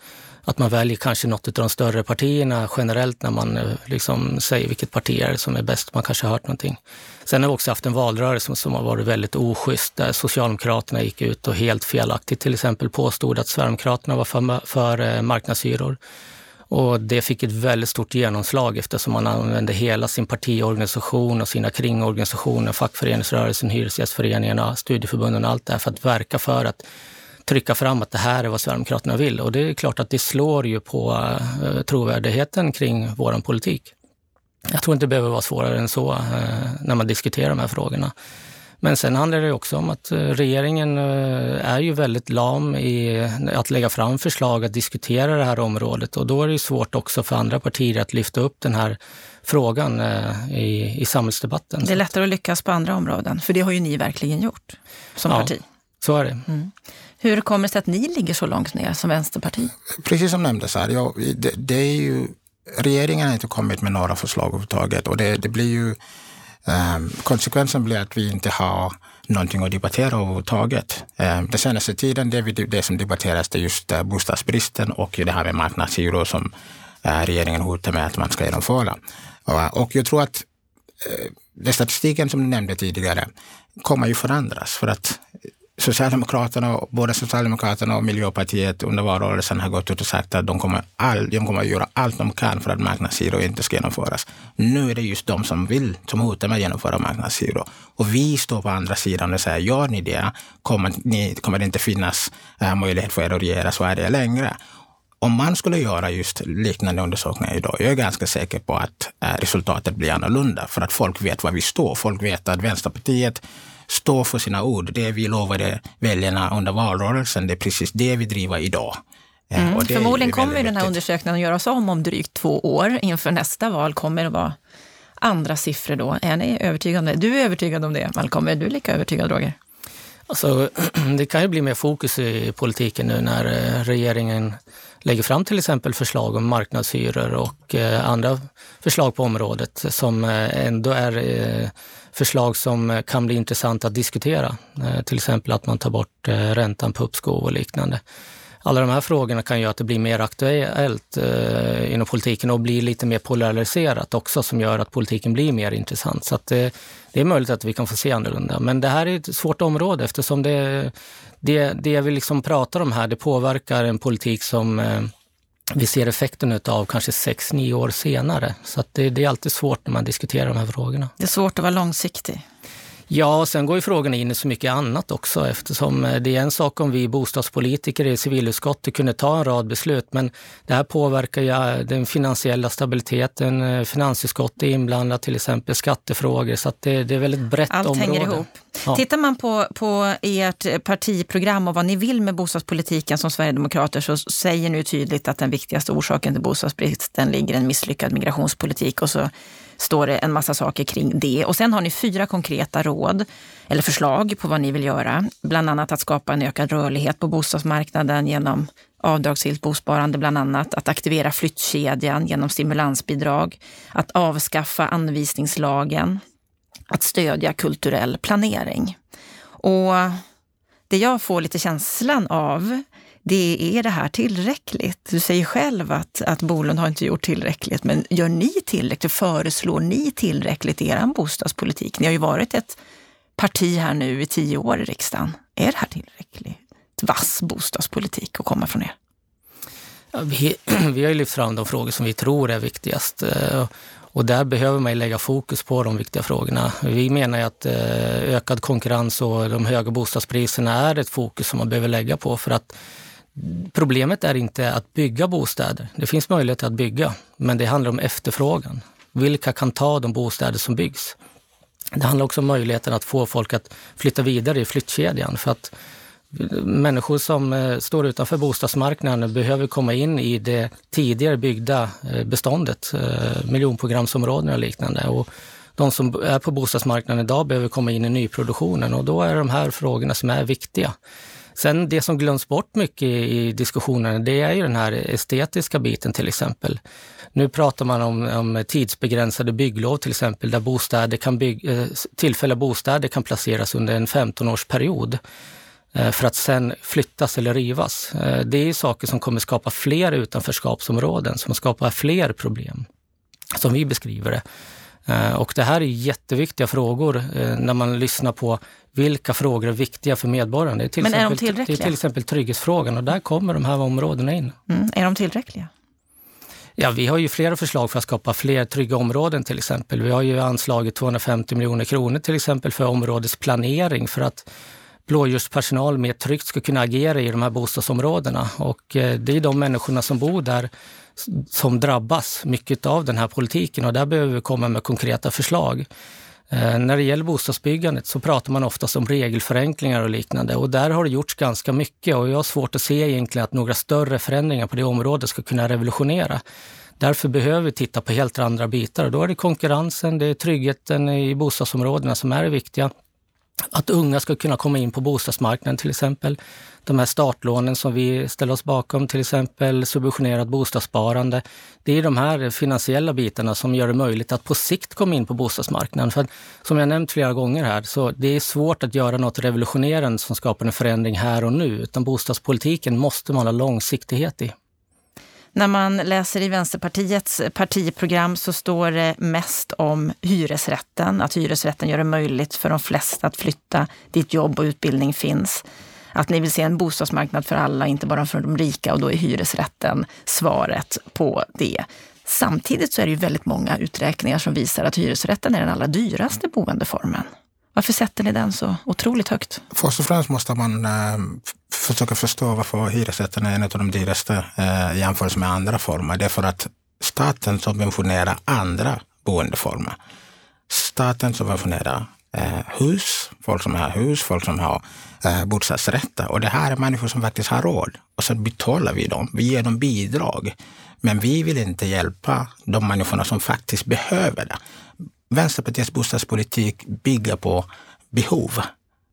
att man väljer kanske något av de större partierna generellt när man eh, liksom säger vilket parti är det som är bäst. Man kanske har hört någonting. Sen har vi också haft en valrörelse som har varit väldigt oschysst där Socialdemokraterna gick ut och helt felaktigt till exempel påstod att Sverigedemokraterna var för, för eh, marknadshyror. Och det fick ett väldigt stort genomslag eftersom man använde hela sin partiorganisation och sina kringorganisationer, fackföreningsrörelsen, hyresgästföreningarna, studieförbunden och allt det här för att verka för att trycka fram att det här är vad Sverigedemokraterna vill. Och det är klart att det slår ju på uh, trovärdigheten kring vår politik. Jag tror inte det behöver vara svårare än så uh, när man diskuterar de här frågorna. Men sen handlar det också om att eh, regeringen eh, är ju väldigt lam i att lägga fram förslag att diskutera det här området och då är det svårt också för andra partier att lyfta upp den här frågan eh, i, i samhällsdebatten. Det är lättare att lyckas på andra områden, för det har ju ni verkligen gjort som ja, parti. Så är det. Mm. Hur kommer det sig att ni ligger så långt ner som vänsterparti? Precis som nämndes här, ja, det, det är ju, regeringen har inte kommit med några förslag överhuvudtaget och det, det blir ju Um, konsekvensen blir att vi inte har någonting att debattera överhuvudtaget. Um, den senaste tiden, det, vi, det som debatteras det är just uh, bostadsbristen och det här med marknadshyror som uh, regeringen hotar med att man ska genomföra. Uh, och jag tror att uh, den statistiken som du nämnde tidigare kommer ju förändras för att Socialdemokraterna, både Socialdemokraterna och Miljöpartiet under valrörelsen har gått ut och sagt att de kommer, all, de kommer att göra allt de kan för att marknadshyror inte ska genomföras. Nu är det just de som vill, som hotar med att genomföra marknadshyror. Och vi står på andra sidan och säger, gör ni det kommer, ni, kommer det inte finnas äh, möjlighet för er att regera Sverige längre. Om man skulle göra just liknande undersökningar idag, jag är ganska säker på att äh, resultatet blir annorlunda. För att folk vet var vi står. Folk vet att Vänsterpartiet stå för sina ord. Det vi lovade väljarna under valrörelsen, det är precis det vi driver idag. Mm. Förmodligen kommer den här undersökningen att göras om om drygt två år. Inför nästa val kommer det att vara andra siffror då. Är ni övertygade om det? Du är övertygad om det, Malcolm. Är du lika övertygad, Roger? Alltså, det kan ju bli mer fokus i politiken nu när eh, regeringen lägger fram till exempel förslag om marknadshyror och eh, andra förslag på området som eh, ändå är förslag som eh, kan bli intressanta att diskutera. Eh, till exempel att man tar bort eh, räntan på uppskov och liknande alla de här frågorna kan göra att det blir mer aktuellt eh, inom politiken och blir lite mer polariserat också som gör att politiken blir mer intressant. Så att, eh, det är möjligt att vi kan få se annorlunda. Men det här är ett svårt område eftersom det, det, det vi liksom pratar om här, det påverkar en politik som eh, vi ser effekten av kanske sex nio år senare. Så det, det, är alltid svårt när man diskuterar de här frågorna. Det är svårt att vara långsiktig. Ja, sen går ju frågan in i så mycket annat också eftersom eh, det är en sak om vi bostadspolitiker i civilutskottet kunde ta en rad beslut, men det här påverkar ju eh, den finansiella stabiliteten. Eh, finansutskottet är inblandat, till exempel skattefrågor, så det, det, är väldigt brett Allt område. hänger ihop. Ja. Tittar man på, på ert partiprogram och vad ni vill med bostadspolitiken som Sverigedemokrater så säger ni tydligt att den viktigaste orsaken till bostadsbristen ligger i en misslyckad migrationspolitik och så står det en massa saker kring det. Och sen har ni fyra konkreta råd eller förslag på vad ni vill göra. Bland annat att skapa en ökad rörlighet på bostadsmarknaden genom avdragsgillt bosparande bland annat, att aktivera flyttkedjan genom stimulansbidrag, att avskaffa anvisningslagen, att stödja kulturell planering. Och det jag får lite känslan av, det är det här tillräckligt? Du säger själv att, att Bolund har inte gjort tillräckligt, men gör ni tillräckligt? Föreslår ni tillräckligt i er bostadspolitik? Ni har ju varit ett parti här nu i tio år i riksdagen. Är det här tillräckligt vass bostadspolitik att komma från er? Ja, vi, vi har ju lyft fram de frågor som vi tror är viktigast. Eh, och där behöver man lägga fokus på de viktiga frågorna. Vi menar ju att eh, ökad konkurrens och de höga bostadspriserna är ett fokus som man behöver lägga på för att problemet är inte att bygga bostäder. Det finns möjlighet att bygga, men det handlar om efterfrågan. Vilka kan ta de bostäder som byggs? Det handlar också om möjligheten att få folk att flytta vidare i flyttkedjan för att människor som eh, står utanför bostadsmarknaden behöver komma in i det tidigare byggda eh, beståndet, eh, miljonprogramsområden och liknande. Och de som är på bostadsmarknaden idag behöver komma in i nyproduktionen och då är de här frågorna som är viktiga. Sen det som glöms bort mycket i diskussionen, det är ju den här estetiska biten till exempel. Nu pratar man om, om tidsbegränsade bygglov till exempel, där bostäder kan bygg, eh, tillfälliga bostäder kan placeras under en 15-årsperiod. Eh, för att sen flyttas eller rivas. Eh, det är saker som kommer skapa fler utanförskapsområden, som skapar fler problem, som vi beskriver det. Eh, och det här är jätteviktiga frågor när man lyssnar på vilka frågor är viktiga för medborgarna. Det är till, Men är exempel, de tillräckliga? Det är till exempel trygghetsfrågan och där kommer de här områdena in. Mm. Är de tillräckliga? Ja, vi har ju flera förslag för att skapa fler trygga områden till exempel. Vi har ju anslagit 250 miljoner kronor till exempel för områdesplanering för att blåljuspersonal mer tryggt ska kunna agera i de här bostadsområdena. Och eh, det är de människorna som bor där som drabbas mycket av den här politiken och där behöver vi komma med konkreta förslag. Eh, när det gäller bostadsbyggandet så pratar man oftast om regelförenklingar och liknande och där har det gjorts ganska mycket och jag har svårt att se egentligen att några större förändringar på det området ska kunna revolutionera. Därför behöver vi titta på helt andra bitar och då är det konkurrensen, det är tryggheten i bostadsområdena som är det viktiga. Att unga ska kunna komma in på bostadsmarknaden till exempel. De här startlånen som vi ställer oss bakom, till exempel subventionerat bostadssparande. Det är de här finansiella bitarna som gör det möjligt att på sikt komma in på bostadsmarknaden. För som jag nämnt flera gånger här, så det är svårt att göra något revolutionerande som skapar en förändring här och nu, utan bostadspolitiken måste man ha långsiktighet i. När man läser i Vänsterpartiets partiprogram så står det mest om hyresrätten, att hyresrätten gör det möjligt för de flesta att flytta dit jobb och utbildning finns. Att ni vill se en bostadsmarknad för alla, inte bara för de rika och då är hyresrätten svaret på det. Samtidigt så är det ju väldigt många uträkningar som visar att hyresrätten är den allra dyraste boendeformen. Varför sätter ni den så otroligt högt? Först och främst måste man äh, försöka förstå varför hyresrätten är en av de dyraste eh, äh, jämfört med andra former. Det är för att staten subventionerar andra boendeformer. Staten subventionerar äh, hus, folk som har hus, folk som har äh, bostadsrätter. Och det här är människor som faktiskt har råd. Och så betalar vi dem. Vi ger dem bidrag. Men vi vill inte hjälpa de människorna som faktiskt behöver det. Vänsterpartiets bostadspolitik bygger på behov.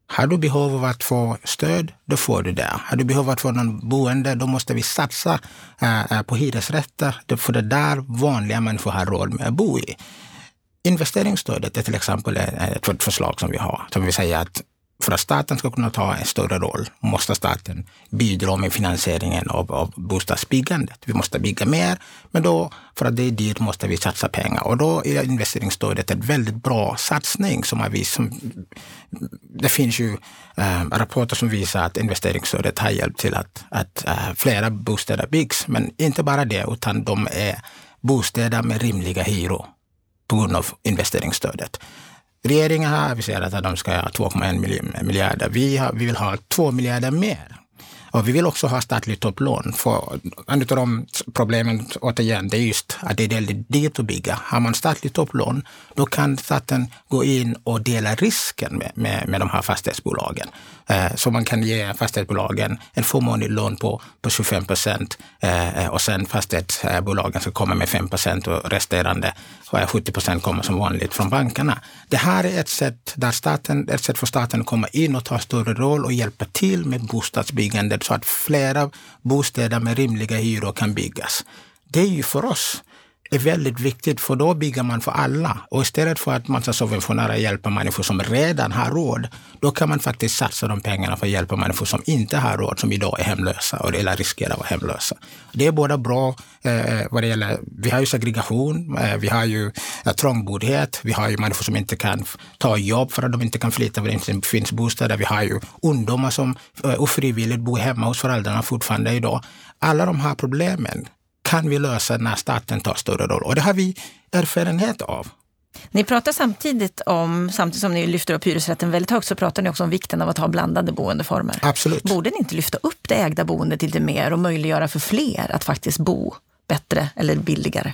Har du behov av att få stöd, då får du det. Har du behov av att få någon boende, då måste vi satsa eh, eh, på hyresrätter. För det är där vanliga människor har råd med att bo i. Investeringsstödet är till exempel ett förslag som vi har, som vi säger att för att staten ska kunna ta en större roll måste staten bidra med finansieringen av, av bostadsbyggandet. Vi måste bygga mer, men då, för att det är dyrt, måste vi satsa pengar. Och då är investeringsstödet en väldigt bra satsning. Som har vis, som, det finns ju äh, rapporter som visar att investeringsstödet har hjälpt till att, att äh, flera bostäder byggs. Men inte bara det, utan de är bostäder med rimliga hyror på grund av investeringsstödet. Regeringen har aviserat att de ska ha 2,1 miljarder. Vi, har, vi vill ha 2 miljarder mer. Och vi vill också ha statligt topplån. För en av de problemen, återigen, det är just att det är väldigt dyrt att bygga. Har man statligt topplån, då kan staten gå in och dela risken med, med, med de här fastighetsbolagen. Eh, så man kan ge fastighetsbolagen en förmånlig lån på, på 25 procent eh, eh, och sen fastighetsbolagen ska komma med 5 procent och resterande 70 procent kommer som vanligt från bankerna. Det här är ett sätt, där staten, ett sätt för staten att komma in och ta större roll och hjälpa till med bostadsbyggandet så att flera bostäder med rimliga hyror kan byggas. Det är ju för oss är väldigt viktigt för då bygger man för alla. Och istället för att man ska subventionera och hjälpa människor som redan har råd, då kan man faktiskt satsa de pengarna för att hjälpa människor som inte har råd, som idag är hemlösa eller riskerar att vara hemlösa. Det är båda bra eh, vad det gäller, vi har ju segregation, eh, vi har ju eh, trångboddhet, vi har ju människor som inte kan ta jobb för att de inte kan flytta för det inte finns bostäder. Vi har ju ungdomar som eh, ofrivilligt bor hemma hos föräldrarna fortfarande idag. Alla de här problemen kan vi lösa när staten tar större roll. Och det har vi erfarenhet av. Ni pratar samtidigt om, samtidigt som ni lyfter upp hyresrätten väldigt högt, så pratar ni också om vikten av att ha blandade boendeformer. Absolut. Borde ni inte lyfta upp det ägda boendet lite mer och möjliggöra för fler att faktiskt bo bättre eller billigare?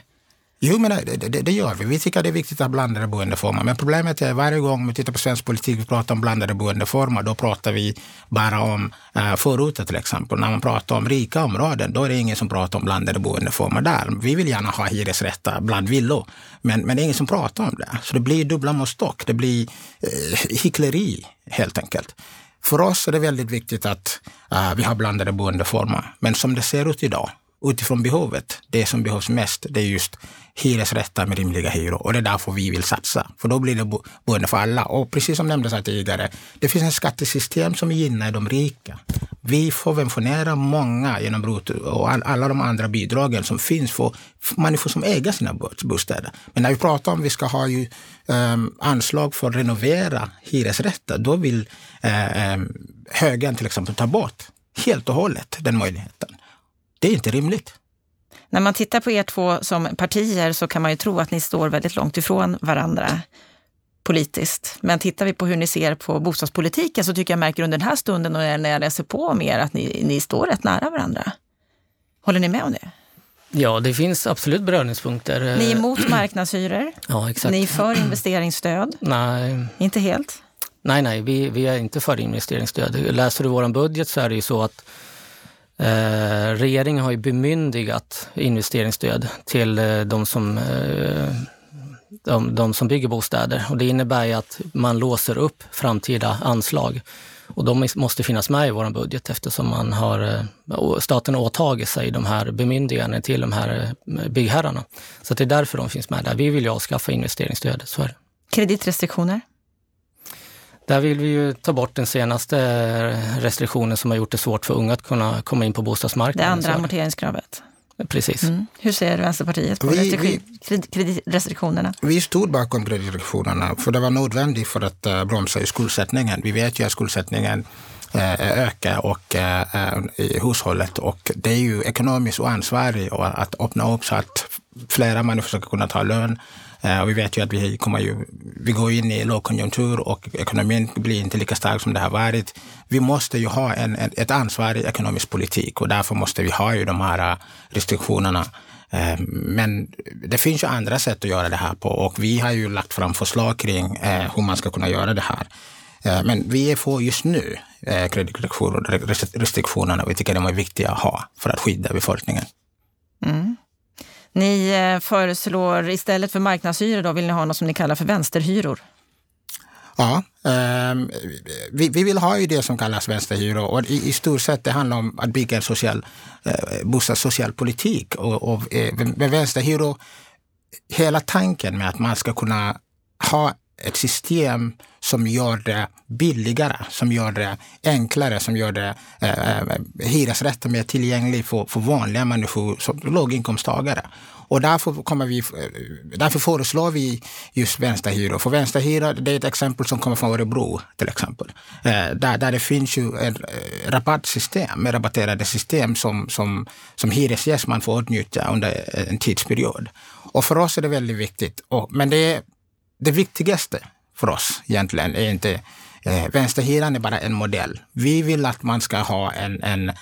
Jo, men det, det, det, gör vi. Vi tycker att det är viktigt att ha blandade boendeformer. Men problemet är varje gång vi tittar på svensk politik och pratar om blandade boendeformer, då pratar vi bara om eh, förorter till exempel. När man pratar om rika områden, då är det ingen som pratar om blandade boendeformer där. Vi vill gärna ha hyresrätter bland villor, men, men det är ingen som pratar om det. Så det blir dubbla måttstock. Det blir eh, hyckleri helt enkelt. För oss är det väldigt viktigt att eh, vi har blandade boendeformer. Men som det ser ut idag, utifrån behovet, det som behövs mest, det är just hyresrätter med rimliga hyror. Och det är därför vi vill satsa. För då blir det bo boende för alla. Och precis som nämndes här tidigare, det finns ett skattesystem som gynnar de rika. Vi subventionerar många genom ROT och all, alla de andra bidragen som finns för människor som äger sina bostäder. Men när vi pratar om att vi ska ha ju, um, anslag för att renovera hyresrätter, då vill um, högern till exempel ta bort helt och hållet den möjligheten. Det är inte rimligt. När man tittar på er två som partier så kan man ju tro att ni står väldigt långt ifrån varandra politiskt. Men tittar vi på hur ni ser på bostadspolitiken så tycker jag märker under den här stunden och när jag läser på om er att ni, ni står rätt nära varandra. Håller ni med om det? Ja, det finns absolut beröringspunkter. Ni är emot marknadshyror. Ja, exakt. Ni är för investeringsstöd. Nej. Inte helt? Nej, nej, vi, vi är inte för investeringsstöd. Läser du vår budget så är det ju så att Eh, regeringen har ju bemyndigat investeringsstöd till eh, de, som, eh, de, de, som bygger bostäder. Och det innebär ju att man låser upp framtida anslag. Och de måste finnas med i vår budget eftersom man har, eh, staten har åtagit sig de här bemyndigandena till de här eh, byggherrarna. Så det är därför de finns med där. Vi vill ju avskaffa investeringsstödet, så är det. Kreditrestriktioner? Där vill vi ju ta bort den senaste restriktionen som har gjort det svårt för unga att kunna komma in på bostadsmarknaden. Det andra amorteringskravet? Precis. Mm. Hur ser Vänsterpartiet på vi, kreditrestriktionerna? Vi stod bakom kreditrestriktionerna för det var nödvändigt för att uh, bromsa skuldsättningen. Vi vet ju att skuldsättningen uh, ökar och, uh, i hushållet och det är ju ekonomiskt oansvarigt att öppna upp så att flera människor ska kunna ta lön Eh, Eh, och vi vet ju att vi, kommer ju, vi går in i lågkonjunktur och ekonomin blir inte lika stark som det har varit. Vi måste ju ha en, en, ett ansvar i ekonomisk politik och därför måste vi ha ju de här eh, restriktionerna. Eh, men det finns ju andra sätt att göra det här på och vi har ju lagt fram förslag kring hur man ska kunna göra det här. Men vi är just nu kreditrestriktionerna och vi tycker de är viktiga att ha för att skydda befolkningen. Mm. Ni eh, föreslår istället för marknadshyror då vill ni ha något som ni kallar för vänsterhyror. Ja, eh, vi, vi, vill ha ju det som kallas vänsterhyror och i, i stort sett det handlar om att bygga en social, eh, bostadssocial politik. Och, och eh, med vänsterhyror, hela tanken med att man ska kunna ha ett system som gör det billigare, som gör det enklare, som gör det eh, eh hyresrätten mer tillgänglig för, för vanliga människor, som låginkomsttagare. Och därför, kommer vi, eh, därför föreslår vi just vänsterhyror. För vänsterhyror, det är ett exempel som kommer från Örebro till exempel. Eh, där, där det finns ju ett eh, rabattsystem, med rabatterade system som, som, som hyresgäst man får åtnjuta under en tidsperiod. Och för oss är det väldigt viktigt. Och, men det, det viktigaste för oss egentligen är inte Eh, vänsterhyran är bara en modell. Vi vill att man ska ha en, eh, en,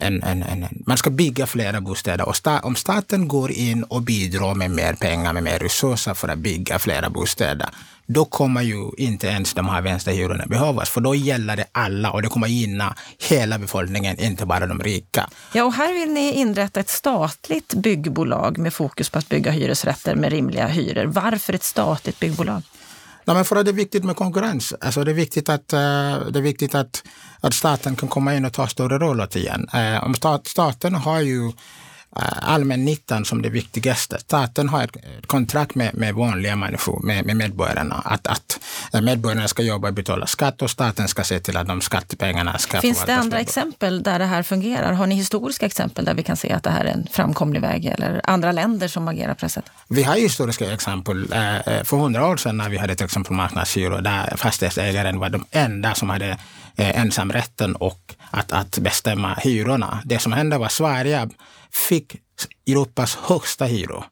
en, en, en man ska bygga flera bostäder. Och sta, om staten går in och bidrar med mer pengar, med mer resurser för att bygga flera bostäder, då kommer ju inte ens de här vänsterhyrorna behövas, för då gäller det alla och det kommer gynna hela befolkningen, inte bara de rika. Ja, och här vill ni inrätta ett statligt byggbolag med fokus på att bygga hyresrätter med rimliga hyror. Varför ett statligt byggbolag? Nej, men för att det är viktigt med konkurrens. Alltså det är viktigt att, uh, det är viktigt att, att staten kan komma in och ta större roll återigen. Uh, eh, om stat, staten har ju allmännyttan som det viktigaste. Staten har ett kontrakt med, med vanliga människor, med, med medborgarna, att, att medborgarna ska jobba och betala skatt och staten ska se till att de skattepengarna ska Finns det andra exempel där det här fungerar? Har ni historiska exempel där vi kan se att det här är en framkomlig väg eller andra länder som agerar på det sättet? Vi har historiska exempel. Eh, för hundra år sedan när vi hade till exempel marknadshyror där fastighetsägaren var de enda som hade eh, ensamrätten och att, att bestämma hyrorna. Det som hände var Sverige fick Europas högsta hyror.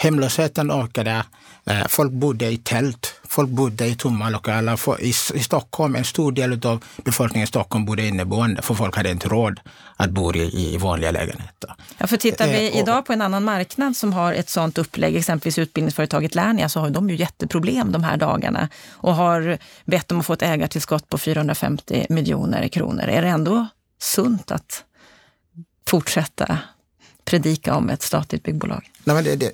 Hemlösheten ökade. Eh, folk bodde i tält. Folk bodde i tomma lokaler. I, Stockholm, en stor del av befolkningen i Stockholm bodde inneboende, för folk hade inte råd att bo i, i vanliga lägenheter. Ja, för tittar vi eh, idag på en annan marknad som har ett sådant upplägg, exempelvis utbildningsföretaget Lernia, så har de ju jätteproblem de här dagarna och har bett om att få ett ägartillskott på 450 miljoner kronor. Är det ändå sunt att fortsätta predika om ett statligt byggbolag? Nej, men det, det,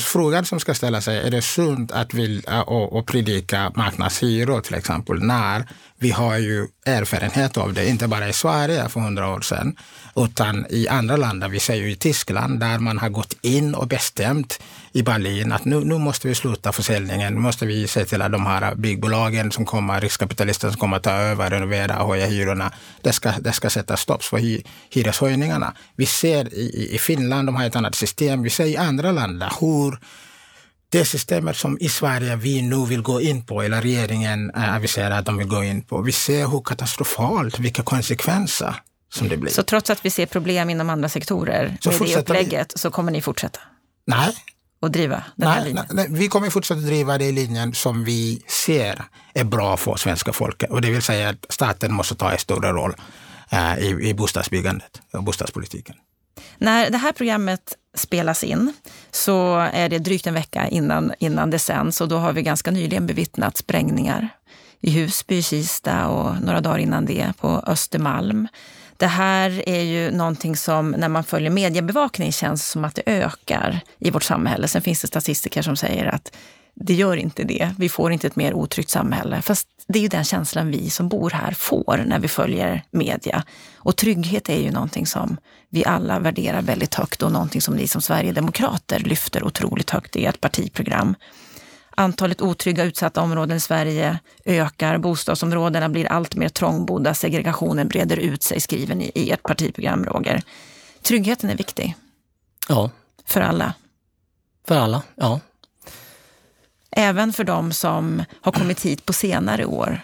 frågan som ska ställa sig, är det sunt att vilja och, och predika marknadshyror till exempel, när vi har ju erfarenhet av det, inte bara i Sverige för hundra år sedan, utan i andra länder. Vi ser ju i Tyskland där man har gått in och bestämt i Berlin att nu, nu måste vi sluta försäljningen. Nu måste vi se till att de här byggbolagen som kommer, riskkapitalister som kommer att ta över, renovera och höja hyrorna, det ska, det ska sätta stopp för hy, hyreshöjningarna. Vi ser i, i Finland, de har ett annat system. Vi ser i andra länder hur det systemet som i Sverige vi nu vill gå in på, eller regeringen aviserar att de vill gå in på, vi ser hur katastrofalt, vilka konsekvenser som det blir. Så trots att vi ser problem inom andra sektorer så med det upplägget vi... så kommer ni fortsätta? Nej. Och driva den nej, här linjen? Nej, vi kommer fortsätta driva den linjen som vi ser är bra för svenska folket. Och det vill säga att staten måste ta en större roll uh, i, i bostadsbyggandet och bostadspolitiken. När det här programmet spelas in så är det drygt en vecka innan, innan det sänds och då har vi ganska nyligen bevittnat sprängningar i Husby, Kista och några dagar innan det på Östermalm. Det här är ju någonting som när man följer mediebevakning känns som att det ökar i vårt samhälle. Sen finns det statistiker som säger att det gör inte det. Vi får inte ett mer otryggt samhälle. Fast det är ju den känslan vi som bor här får när vi följer media. Och trygghet är ju någonting som vi alla värderar väldigt högt och någonting som ni som Sverigedemokrater lyfter otroligt högt i ert partiprogram. Antalet otrygga utsatta områden i Sverige ökar, bostadsområdena blir allt mer trångbodda, segregationen breder ut sig, skriver ni i ert partiprogram, Roger. Tryggheten är viktig. Ja. För alla. För alla, ja. Även för de som har kommit hit på senare år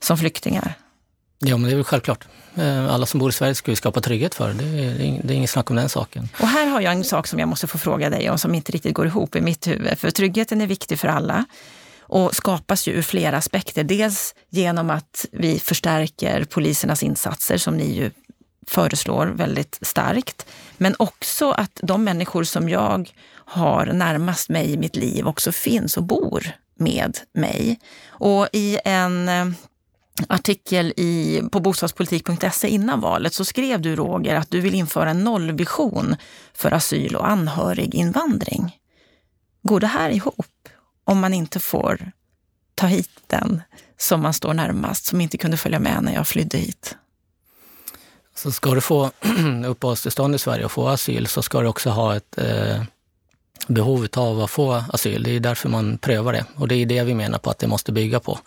som flyktingar. Ja, men det är väl självklart. Eh, alla som bor i Sverige ska vi skapa trygghet för. Det är, det är inget snack om den saken. Och här har jag en sak som jag måste få fråga dig om som inte riktigt går ihop i mitt huvud. För tryggheten är viktig för alla och skapas ju ur flera aspekter. Dels genom att vi förstärker polisernas insatser som ni ju föreslår väldigt starkt. Men också att de människor som jag har närmast mig i mitt liv också finns och bor med mig. Och i en eh, artikel i, på bostadspolitik.se innan valet så skrev du, Roger, att du vill införa en nollvision för asyl och anhöriginvandring. Går det här ihop om man inte får ta hit den som man står närmast, som inte kunde följa med när jag flydde hit? Så ska du få uppehållstillstånd i Sverige och få asyl så ska du också ha ett eh, behov av att få asyl. Det är därför man prövar det och det är det vi menar på att det måste bygga på.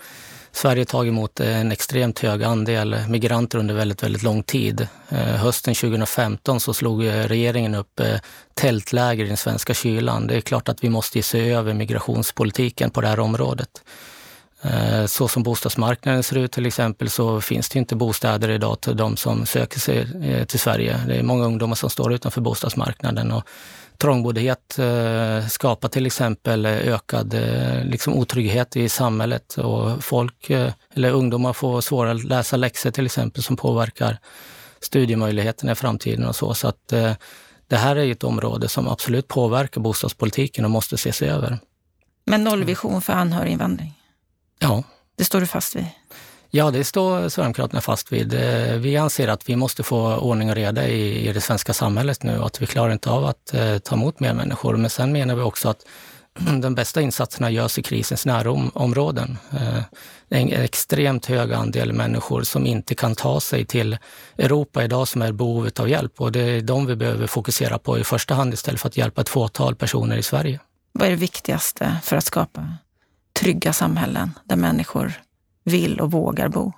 Sverige har tagit emot en extremt hög andel migranter under väldigt, väldigt lång tid. Eh, hösten 2015 så slog regeringen upp eh, tältläger i den svenska kylan. Det är klart att vi måste se över migrationspolitiken på det här området. Eh, så som bostadsmarknaden ser ut till exempel så finns det inte bostäder idag till de som söker sig till Sverige. Det är många ungdomar som står utanför bostadsmarknaden och trångboddhet eh, skapar till exempel ökad eh, liksom otrygghet i samhället och folk, eh, eller ungdomar får svårare att läsa läxor till exempel som påverkar studiemöjligheterna i framtiden och så. Så att det här är ett område som absolut påverkar bostadspolitiken och måste ses över. Men nollvision för anhöriginvandring? Ja. Det står du fast vid? Ja, det står Sverigedemokraterna fast vid. Eh, vi anser att vi måste få ordning och reda i, i det svenska samhället nu och att vi klarar inte av att eh, ta emot mer människor. Men sen menar vi också att de bästa insatserna görs i krisens närområden. Det är en extremt hög andel människor som inte kan ta sig till Europa idag som är i behov av hjälp och det är de vi behöver fokusera på i första hand istället för att hjälpa ett fåtal personer i Sverige. Vad är det viktigaste för att skapa trygga samhällen där människor vill och vågar bo?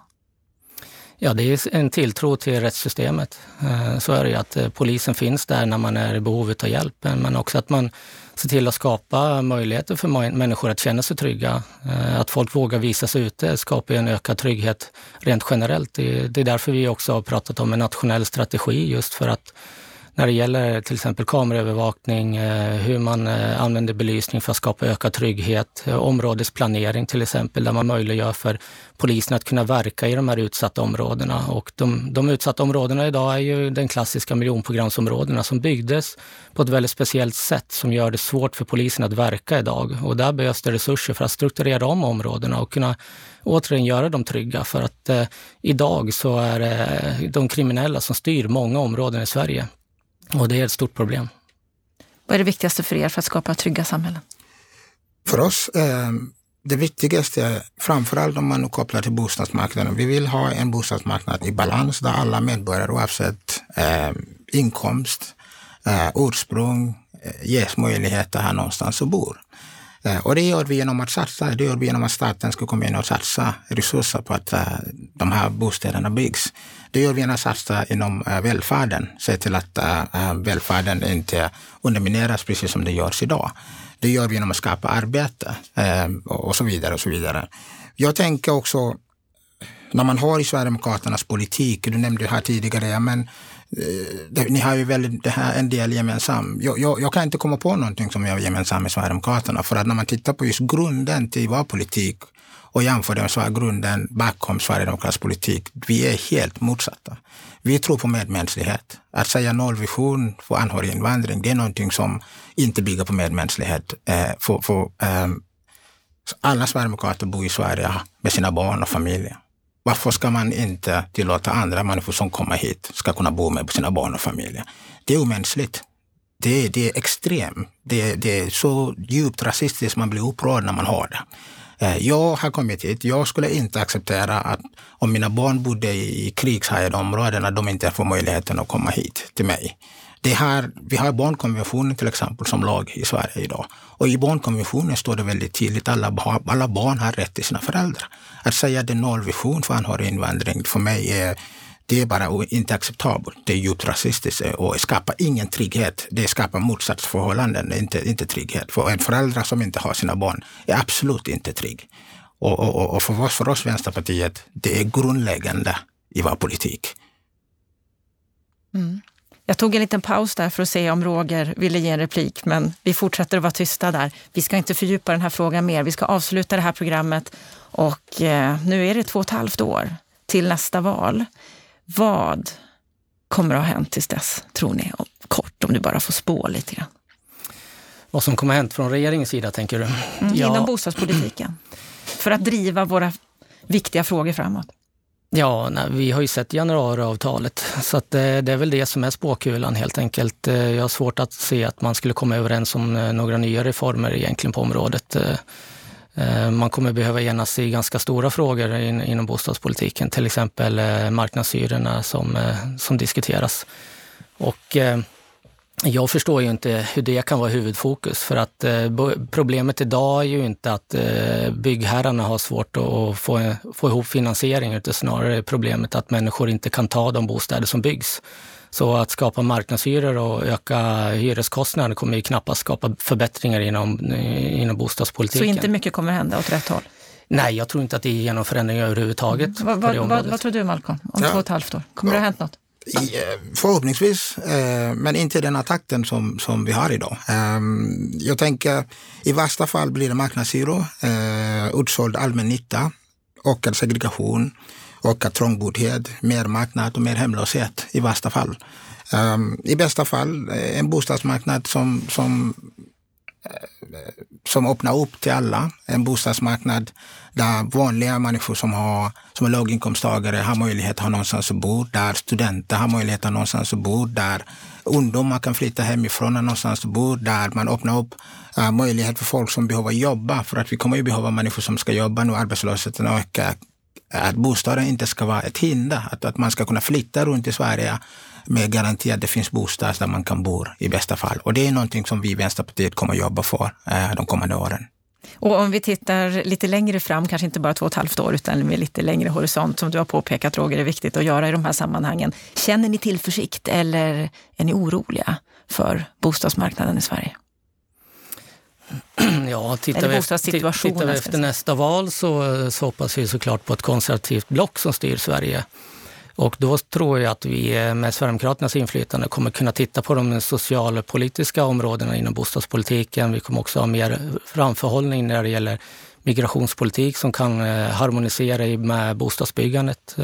Ja, det är en tilltro till rättssystemet. Eh, så är det ju att eh, polisen finns där när man är i behov av hjälp, men också att man ser till att skapa möjligheter för människor att känna sig trygga. Eh, att folk vågar visa sig ute skapar en ökad trygghet rent generellt. Det är därför vi också har pratat om en nationell strategi, just för att när det gäller till exempel kameraövervakning, eh, hur man eh, använder belysning för att skapa ökad trygghet, eh, områdesplanering till exempel, där man möjliggör för polisen att kunna verka i de här utsatta områdena. Och de, de utsatta områdena idag är ju den klassiska miljonprogramsområdena som byggdes på ett väldigt speciellt sätt som gör det svårt för polisen att verka idag. Och där behövs det resurser för att strukturera om områdena och kunna återigen göra dem trygga. För att eh, idag så är det de kriminella som styr många områden i Sverige. Och det är ett stort problem. Vad är det viktigaste för er för att skapa trygga samhällen? För oss, eh, det viktigaste, framförallt om man nu kopplar till bostadsmarknaden, vi vill ha en bostadsmarknad i balans där alla medborgare oavsett eh, inkomst, eh, ursprung eh, ges möjlighet att ha någonstans att bo. Och det gör vi genom att satsa, det gör vi genom att staten ska komma in och satsa resurser på att de här bostäderna byggs. Det gör vi genom att satsa inom uh, välfärden, se till att uh, välfärden inte undermineras precis som det görs idag. Det gör vi genom att skapa arbete och så vidare och så vidare. Jag tänker också, när man har i Sverigedemokraternas politik, du nämnde här tidigare, men ni har ju väldigt, det här en del gemensamt. Jag, jag, jag, kan inte komma på någonting som jag har gemensamt med Sverigedemokraterna. För att när man tittar på just grunden till vår politik och jämför den med grunden bakom Sverigedemokraternas politik, vi är helt motsatta. Vi tror på medmänsklighet. Att säga nollvision för anhöriginvandring, det är någonting som inte bygger på medmänsklighet. Eh, för, för, eh, alla sverigedemokrater bor i Sverige med sina barn och familjer. Varför ska man inte tillåta andra människor som kommer hit ska kunna bo med sina barn och familjer? Det är omänskligt. Det, det är extremt. Det, det, är så djupt rasistiskt man blir upprörd när man har det. Eh, jag har kommit hit. Jag skulle inte acceptera att om mina barn bodde i krigshärjade områden, att de inte får möjligheten att komma hit till mig. Det här, vi har barnkonventionen till exempel som lag i Sverige idag. Och i barnkonventionen står det väldigt tydligt att alla, alla barn har rätt till sina föräldrar. Att säga att det är nollvision för anhöriginvandring för mig är det är bara inte acceptabelt. Det är djupt rasistiskt eh, och skapar ingen trygghet. Det skapar motsatsförhållanden, inte, inte trygghet. För en förälder som inte har sina barn är absolut inte trygg. Och, och, och för oss, för oss Vänsterpartiet, det är grundläggande i vår politik. Mm. Jag tog en liten paus där för att se om Roger ville ge en replik, men vi fortsätter att vara tysta där. Vi ska inte fördjupa den här frågan mer. Vi ska avsluta det här programmet och eh, nu är det två och ett halvt år till nästa val. Vad kommer att ha hänt tills dess, tror ni? Kort, om du bara får spå lite grann. Vad som kommer att hänt från regeringens sida, tänker du? Mm, ja. Inom bostadspolitiken. För att driva våra viktiga frågor framåt. Ja, nej, vi har ju sett januariavtalet, så att det, det, är väl det som är spåkulan helt enkelt. Eh, jag har svårt att se att man skulle komma överens om eh, några nya reformer egentligen på området. Eh, man kommer behöva enas i ganska stora frågor in, inom bostadspolitiken, till exempel eh, marknadshyrorna som, eh, som diskuteras. Och jag förstår ju inte hur det kan vara huvudfokus för att problemet idag är ju inte att byggherrarna har svårt att få, få ihop finansiering utan snarare problemet att människor inte kan ta de bostäder som byggs. Så att skapa marknadshyror och öka hyreskostnader kommer ju knappast skapa förbättringar inom, inom bostadspolitiken. Så inte mycket kommer hända åt rätt håll? Nej, jag tror inte att det är genom förändringar överhuvudtaget. Mm. Vad, vad, vad, tror du Malcolm, om ja. två och ett halvt år? Kommer ja. det ha hänt något? Eh, förhoppningsvis, eh, men inte den takten som, som vi har idag. Ehm, jag tänker i värsta fall blir det marknadshyror, eh, utsåld allmännytta, ökad segregation, öka trångboddhet, mer marknad och mer hemlöshet i värsta fall. Um, I bästa fall eh, en bostadsmarknad som, som eh, som öppnar upp till alla. En bostadsmarknad där vanliga människor som, har, som är låginkomsttagare har möjlighet att ha någonstans att bo, där studenter har möjlighet att ha någonstans att bo, där ungdomar kan flytta hemifrån och någonstans att bo, där man öppnar upp uh, möjlighet för folk som behöver jobba, för att vi kommer ju behöva människor som ska jobba nu, arbetslösheten ökar. Att bostaden inte ska vara ett hinder, att, att man ska kunna flytta runt i Sverige med garanti att det finns bostäder där man kan bo i bästa fall. Och det är någonting som vi i Vänsterpartiet kommer att jobba för eh, de kommande åren. Och om vi tittar lite längre fram, kanske inte bara två och ett halvt år, utan med lite längre horisont, som du har påpekat Roger, är viktigt att göra i de här sammanhangen. Känner ni tillförsikt eller är ni oroliga för bostadsmarknaden i Sverige? Ja, tittar vi, efter, tittar vi efter nästa val så, så hoppas vi såklart på ett konservativt block som styr Sverige. Och då tror jag att vi med Sverigedemokraternas inflytande kommer kunna titta på de socialpolitiska områdena inom bostadspolitiken. Vi kommer också ha mer framförhållning när det gäller migrationspolitik som kan eh, harmonisera med bostadsbyggandet.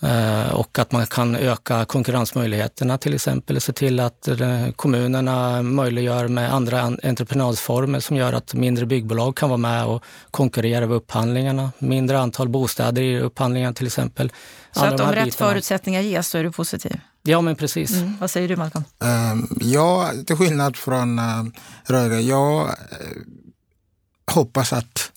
Eh, och att man kan öka konkurrensmöjligheterna till exempel. Se till att eh, kommunerna möjliggör med andra entreprenadformer som gör att mindre byggbolag kan vara med och konkurrera vid upphandlingarna. Mindre antal bostäder i upphandlingarna till exempel. Så att om rätt bitarna. förutsättningar ges så är du positiv? Ja, men precis. Mm. Vad säger du Malcolm? Um, ja, till skillnad från uh, Röger, jag uh, hoppas att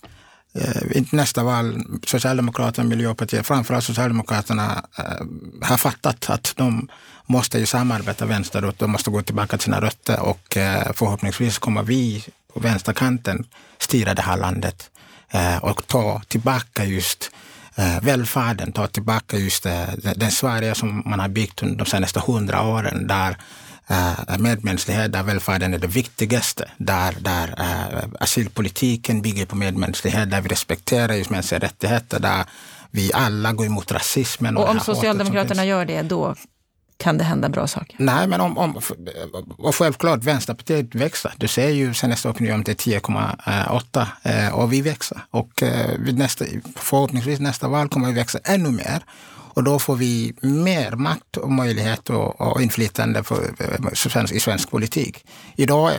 Eh, inte nästa val, Socialdemokraterna och Miljöpartiet, framförallt Socialdemokraterna, eh, har fattat att de måste ju samarbeta vänsterut, de måste gå tillbaka till sina rötter och eh, förhoppningsvis kommer vi på vänsterkanten styra det här landet eh, och ta tillbaka just eh, välfärden, ta tillbaka just eh, den Sverige som man har byggt under de senaste hundra åren, där äh, medmänsklighet, där välfärden är det viktigaste, där, där äh, asylpolitiken bygger på medmänsklighet, där vi respekterar just mänskliga rättigheter, där vi alla går emot rasismen. Och, och om Socialdemokraterna gör det, då kan det hända bra saker? Nej, men om, om och självklart, Vänsterpartiet växer. Du ser ju senaste opinionen till 10,8 eh, och vi växer. Och nästa, förhoppningsvis nästa val kommer vi växa ännu mer. Och då får vi mer makt och möjlighet och, och inflytande för, i svensk politik. Idag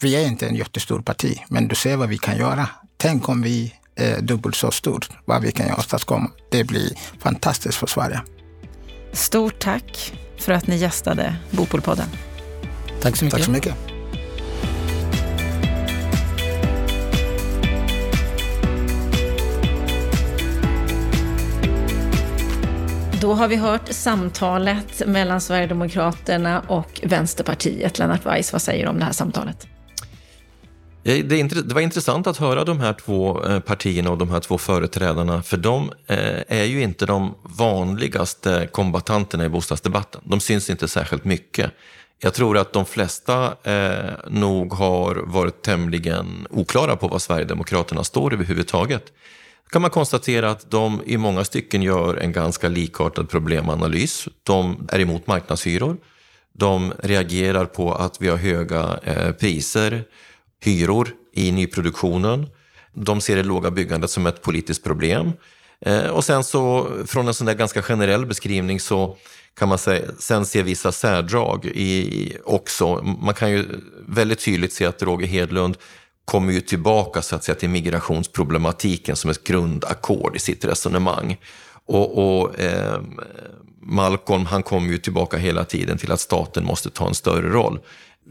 vi är inte en jättestor parti, men du ser vad vi kan göra. Tänk om vi är dubbelt så stort, vad vi kan åstadkomma. Det blir fantastiskt för Sverige. Stort tack för att ni gästade Bopolpodden. Tack så mycket. Tack så mycket. Då har vi hört samtalet mellan Sverigedemokraterna och Vänsterpartiet. Lennart Weiss, vad säger du om det här samtalet? Det var intressant att höra de här två eh, partierna och de här två företrädarna, för de eh, är ju inte de vanligaste kombatanterna i bostadsdebatten. De syns inte särskilt mycket. Jag tror att de flesta eh, nog har varit tämligen oklara på vad Sverigedemokraterna står överhuvudtaget kan man konstatera att de i många stycken gör en ganska likartad problemanalys. De är emot marknadshyror. De reagerar på att vi har höga eh, priser, hyror i nyproduktionen. De ser det låga byggandet som ett politiskt problem. Eh, och sen så, från en sån där ganska generell beskrivning så kan man säga, sen se vissa särdrag i, också. Man kan ju väldigt tydligt se att Roger Hedlund kommer ju tillbaka så att säga, till migrationsproblematiken som ett grundackord i sitt resonemang. Och, och eh, Malcolm han kommer ju tillbaka hela tiden till att staten måste ta en större roll.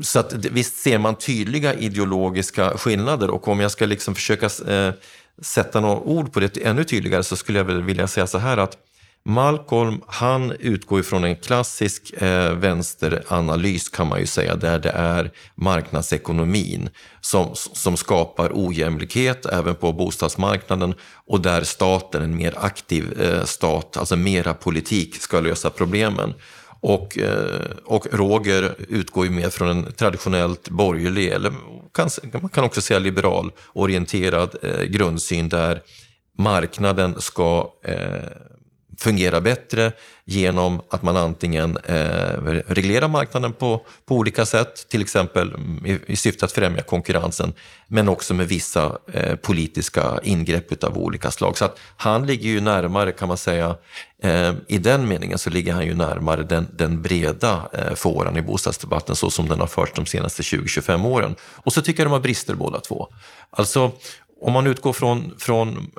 Så att, visst ser man tydliga ideologiska skillnader och om jag ska liksom försöka eh, sätta några ord på det ännu tydligare så skulle jag vilja säga så här att Malcolm, han utgår ifrån en klassisk eh, vänsteranalys kan man ju säga, där det är marknadsekonomin som, som skapar ojämlikhet även på bostadsmarknaden och där staten, en mer aktiv eh, stat, alltså mera politik, ska lösa problemen. Och, eh, och Roger utgår ju mer från en traditionellt borgerlig, eller kan, man kan också säga liberal orienterad eh, grundsyn där marknaden ska eh, fungerar bättre genom att man antingen eh, reglerar marknaden på, på olika sätt, till exempel i, i syfte att främja konkurrensen, men också med vissa eh, politiska ingrepp av olika slag. Så att han ligger ju närmare, kan man säga, eh, i den meningen så ligger han ju närmare den, den breda eh, fåran i bostadsdebatten så som den har förts de senaste 20-25 åren. Och så tycker jag de har brister båda två. Alltså, om man utgår från, från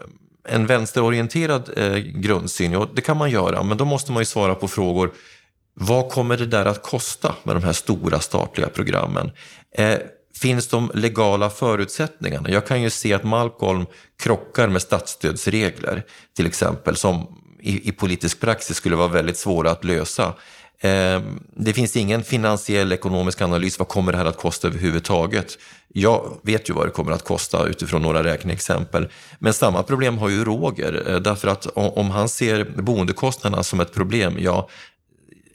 en vänsterorienterad eh, grundsyn, ja, det kan man göra, men då måste man ju svara på frågor. Vad kommer det där att kosta med de här stora statliga programmen? Eh, finns de legala förutsättningarna? Jag kan ju se att Malcolm krockar med statsstödsregler, till exempel, som i, i politisk praxis skulle vara väldigt svåra att lösa. Ehm, det finns ingen finansiell ekonomisk analys. Vad kommer det här att kosta överhuvudtaget? Jag vet ju vad det kommer att kosta utifrån några räkneexempel. Men samma problem har ju Roger, eh, därför att om han ser boendekostnaderna som ett problem, ja,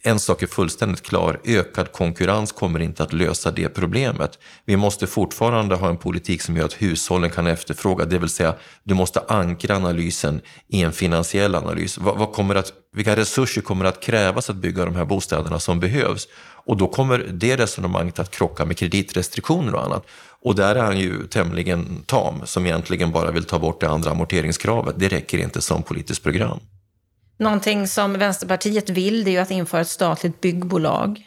en sak är fullständigt klar, ökad konkurrens kommer inte att lösa det problemet. Vi måste fortfarande ha en politik som gör att hushållen kan efterfråga, det vill säga du måste ankra analysen i en finansiell analys. Vad, vad kommer att, vilka resurser kommer att krävas att bygga de här bostäderna som behövs? Och då kommer det resonemanget att krocka med kreditrestriktioner och annat. Och där är han ju tämligen tam, som egentligen bara vill ta bort det andra amorteringskravet. Det räcker inte som politiskt program. Någonting som Vänsterpartiet vill det är ju att införa ett statligt byggbolag.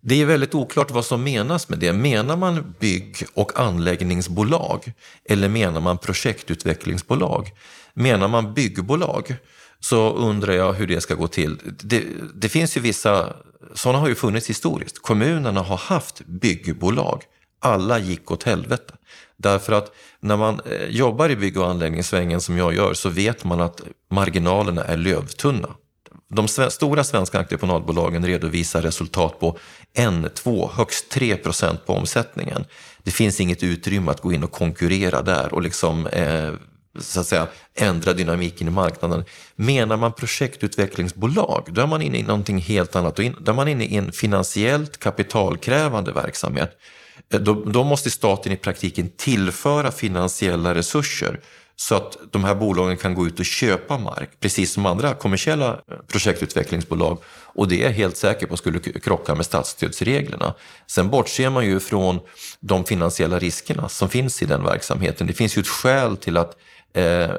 Det är väldigt oklart vad som menas med det. Menar man bygg och anläggningsbolag eller menar man projektutvecklingsbolag? Menar man byggbolag så undrar jag hur det ska gå till. Det, det finns ju vissa, sådana har ju funnits historiskt. Kommunerna har haft byggbolag. Alla gick åt helvete. Därför att när man eh, jobbar i bygg och anläggningssvängen som jag gör så vet man att marginalerna är lövtunna. De stora svenska entreprenadbolagen redovisar resultat på 1, 2, högst 3 procent på omsättningen. Det finns inget utrymme att gå in och konkurrera där och liksom, eh, så att säga, ändra dynamiken i marknaden. Menar man projektutvecklingsbolag, då är man inne i någonting helt annat. Då är man inne i en finansiellt kapitalkrävande verksamhet Eh, då, då måste staten i praktiken tillföra finansiella resurser så att de här bolagen kan gå ut och köpa mark, precis som andra kommersiella eh, projektutvecklingsbolag. Och det är jag helt säker på skulle krocka med statsstödsreglerna. Sen bortser man ju från de finansiella riskerna som finns i den verksamheten. Det finns ju ett skäl till att eh,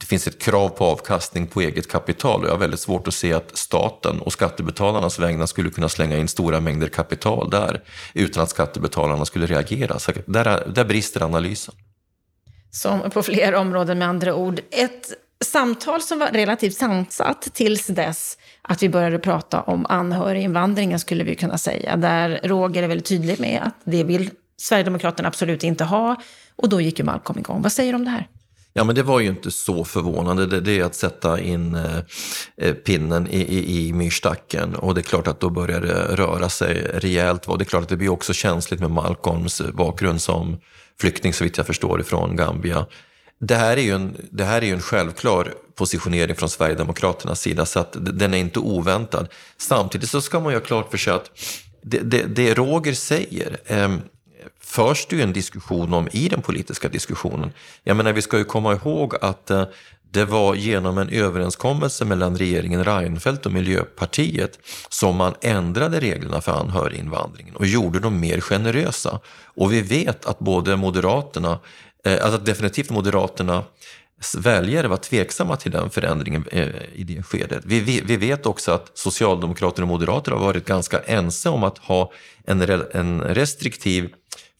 det finns ett krav på avkastning på eget kapital och jag har väldigt svårt att se att staten och skattebetalarnas vägnar skulle kunna slänga in stora mängder kapital där utan att skattebetalarna skulle reagera. Så där, där brister analysen. Som på flera områden med andra ord. Ett samtal som var relativt sansat tills dess att vi började prata om anhöriginvandringen skulle vi kunna säga. Där Roger är väldigt tydlig med att det vill Sverigedemokraterna absolut inte ha. Och då gick ju Malcolm igång. Vad säger du om det här? Ja, men det var ju inte så förvånande. Det, det är att sätta in eh, eh, pinnen i, i, i myrstacken och det är klart att då börjar det röra sig rejält. Och det är klart att det blir också känsligt med Malcolms bakgrund som flykting, så vitt jag förstår, ifrån Gambia. Det här är ju en, det här är ju en självklar positionering från Sverigedemokraternas sida, så att den är inte oväntad. Samtidigt så ska man ju ha klart för sig att det, det, det Roger säger, eh, förs det ju en diskussion om i den politiska diskussionen. Jag menar, vi ska ju komma ihåg att eh, det var genom en överenskommelse mellan regeringen Reinfeldt och Miljöpartiet som man ändrade reglerna för anhöriginvandringen och gjorde dem mer generösa. Och vi vet att både Moderaterna, eh, alltså definitivt Moderaterna väljare var tveksamma till den förändringen eh, i det skedet. Vi, vi, vi, vet också att Socialdemokrater och Moderater har varit ganska ense om att ha en, en restriktiv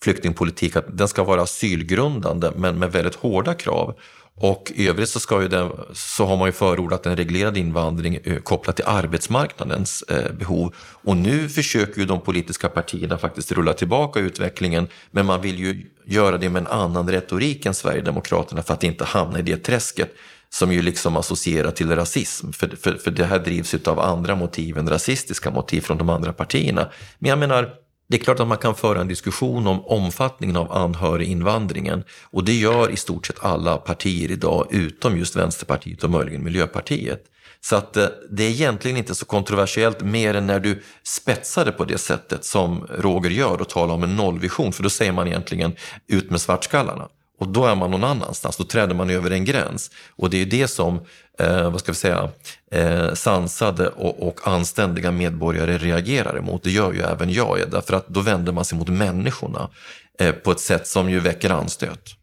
flyktingpolitik att den ska vara asylgrundande men med väldigt hårda krav. Och i övrigt så, ska ju den, så har man ju förordat en reglerad invandring eh, kopplat till arbetsmarknadens eh, behov. Och nu försöker ju de politiska partierna faktiskt rulla tillbaka utvecklingen men man vill ju göra det med en annan retorik än Sverigedemokraterna för att inte hamna i det träsket som ju liksom associerar till rasism. För, för, för det här drivs av andra motiv än rasistiska motiv från de andra partierna. Men jag menar, det är klart att man kan föra en diskussion om omfattningen av anhöriginvandringen och det gör i stort sett alla partier idag utom just Vänsterpartiet och möjligen Miljöpartiet. Så att eh, det är egentligen inte så kontroversiellt mer än när du spetsar det på det sättet som Roger gör och talar om en nollvision för då säger man egentligen ut med svartskallarna. Och då är man någon annanstans, då träder man över en gräns. Och det är ju det som, eh, vad ska vi säga, eh, sansade och, och, anständiga medborgare reagerar emot. Det gör ju även jag, därför att då vänder man sig mot människorna eh, på ett sätt som ju väcker anstöt.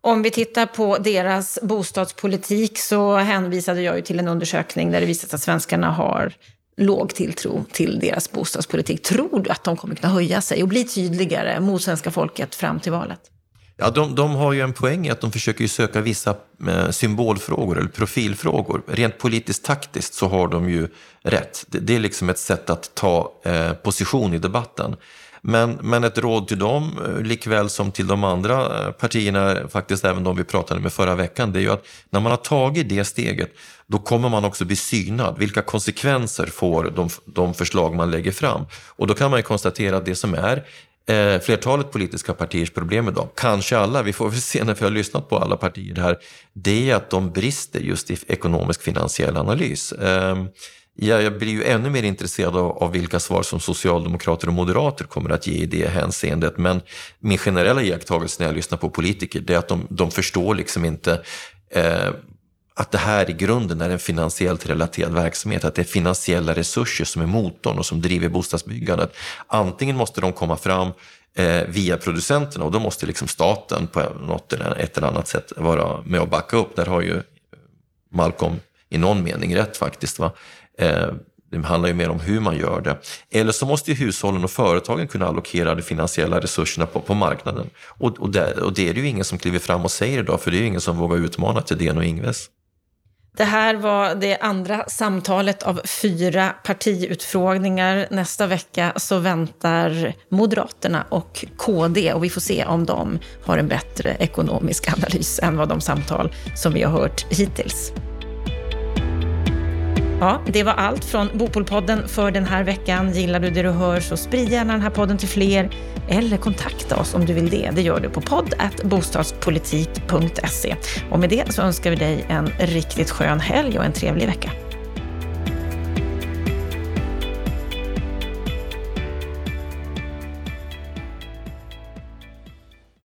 Om vi tittar på deras bostadspolitik så hänvisade jag ju till en undersökning där det visat att svenskarna har låg tilltro till deras bostadspolitik. Tror du att de kommer kunna höja sig och bli tydligare mot svenska folket fram till valet? Ja, de, de har ju en poäng i att de försöker söka vissa eh, symbolfrågor eller profilfrågor. Rent politiskt taktiskt så har de ju rätt. Det, det är liksom ett sätt att ta eh, position i debatten. Men, men ett råd till dem, eh, likväl som till de andra eh, partierna, faktiskt även de vi pratade med förra veckan, det är ju att när man har tagit det steget, då kommer man också bli synad. Vilka konsekvenser får de, de förslag man lägger fram? Och då kan man ju konstatera att det som är eh, flertalet politiska partiers problem idag, kanske alla, vi får väl se när vi har lyssnat på alla partier här, det är att de brister just i ekonomisk finansiell analys. Eh, jag blir ju ännu mer intresserad av, av, vilka svar som socialdemokrater och moderater kommer att ge i det hänseendet. Men min generella iakttagelse när jag lyssnar på politiker, det är att de, de förstår liksom inte eh, att det här i grunden är en finansiellt relaterad verksamhet, att det är finansiella resurser som är motorn och som driver bostadsbyggandet. Antingen måste de komma fram eh, via producenterna och då måste liksom staten på något eller ett eller annat sätt vara med och backa upp. Där har ju Malcolm i någon mening rätt faktiskt. Va? Eh, det handlar ju mer om hur man gör det. Eller så måste ju hushållen och företagen kunna allokera de finansiella resurserna på, på marknaden. Och, och, det, och det är det ju ingen som kliver fram och säger idag, för det är ju ingen som vågar utmana till DN och Ingves. Det här var det andra samtalet av fyra partiutfrågningar. Nästa vecka så väntar Moderaterna och KD och vi får se om de har en bättre ekonomisk analys än vad de samtal som vi har hört hittills. Ja, det var allt från Bopolpodden för den här veckan. Gillar du det du hör så sprid gärna den här podden till fler eller kontakta oss om du vill det. Det gör du på podd bostadspolitik.se. Och med det så önskar vi dig en riktigt skön helg och en trevlig vecka.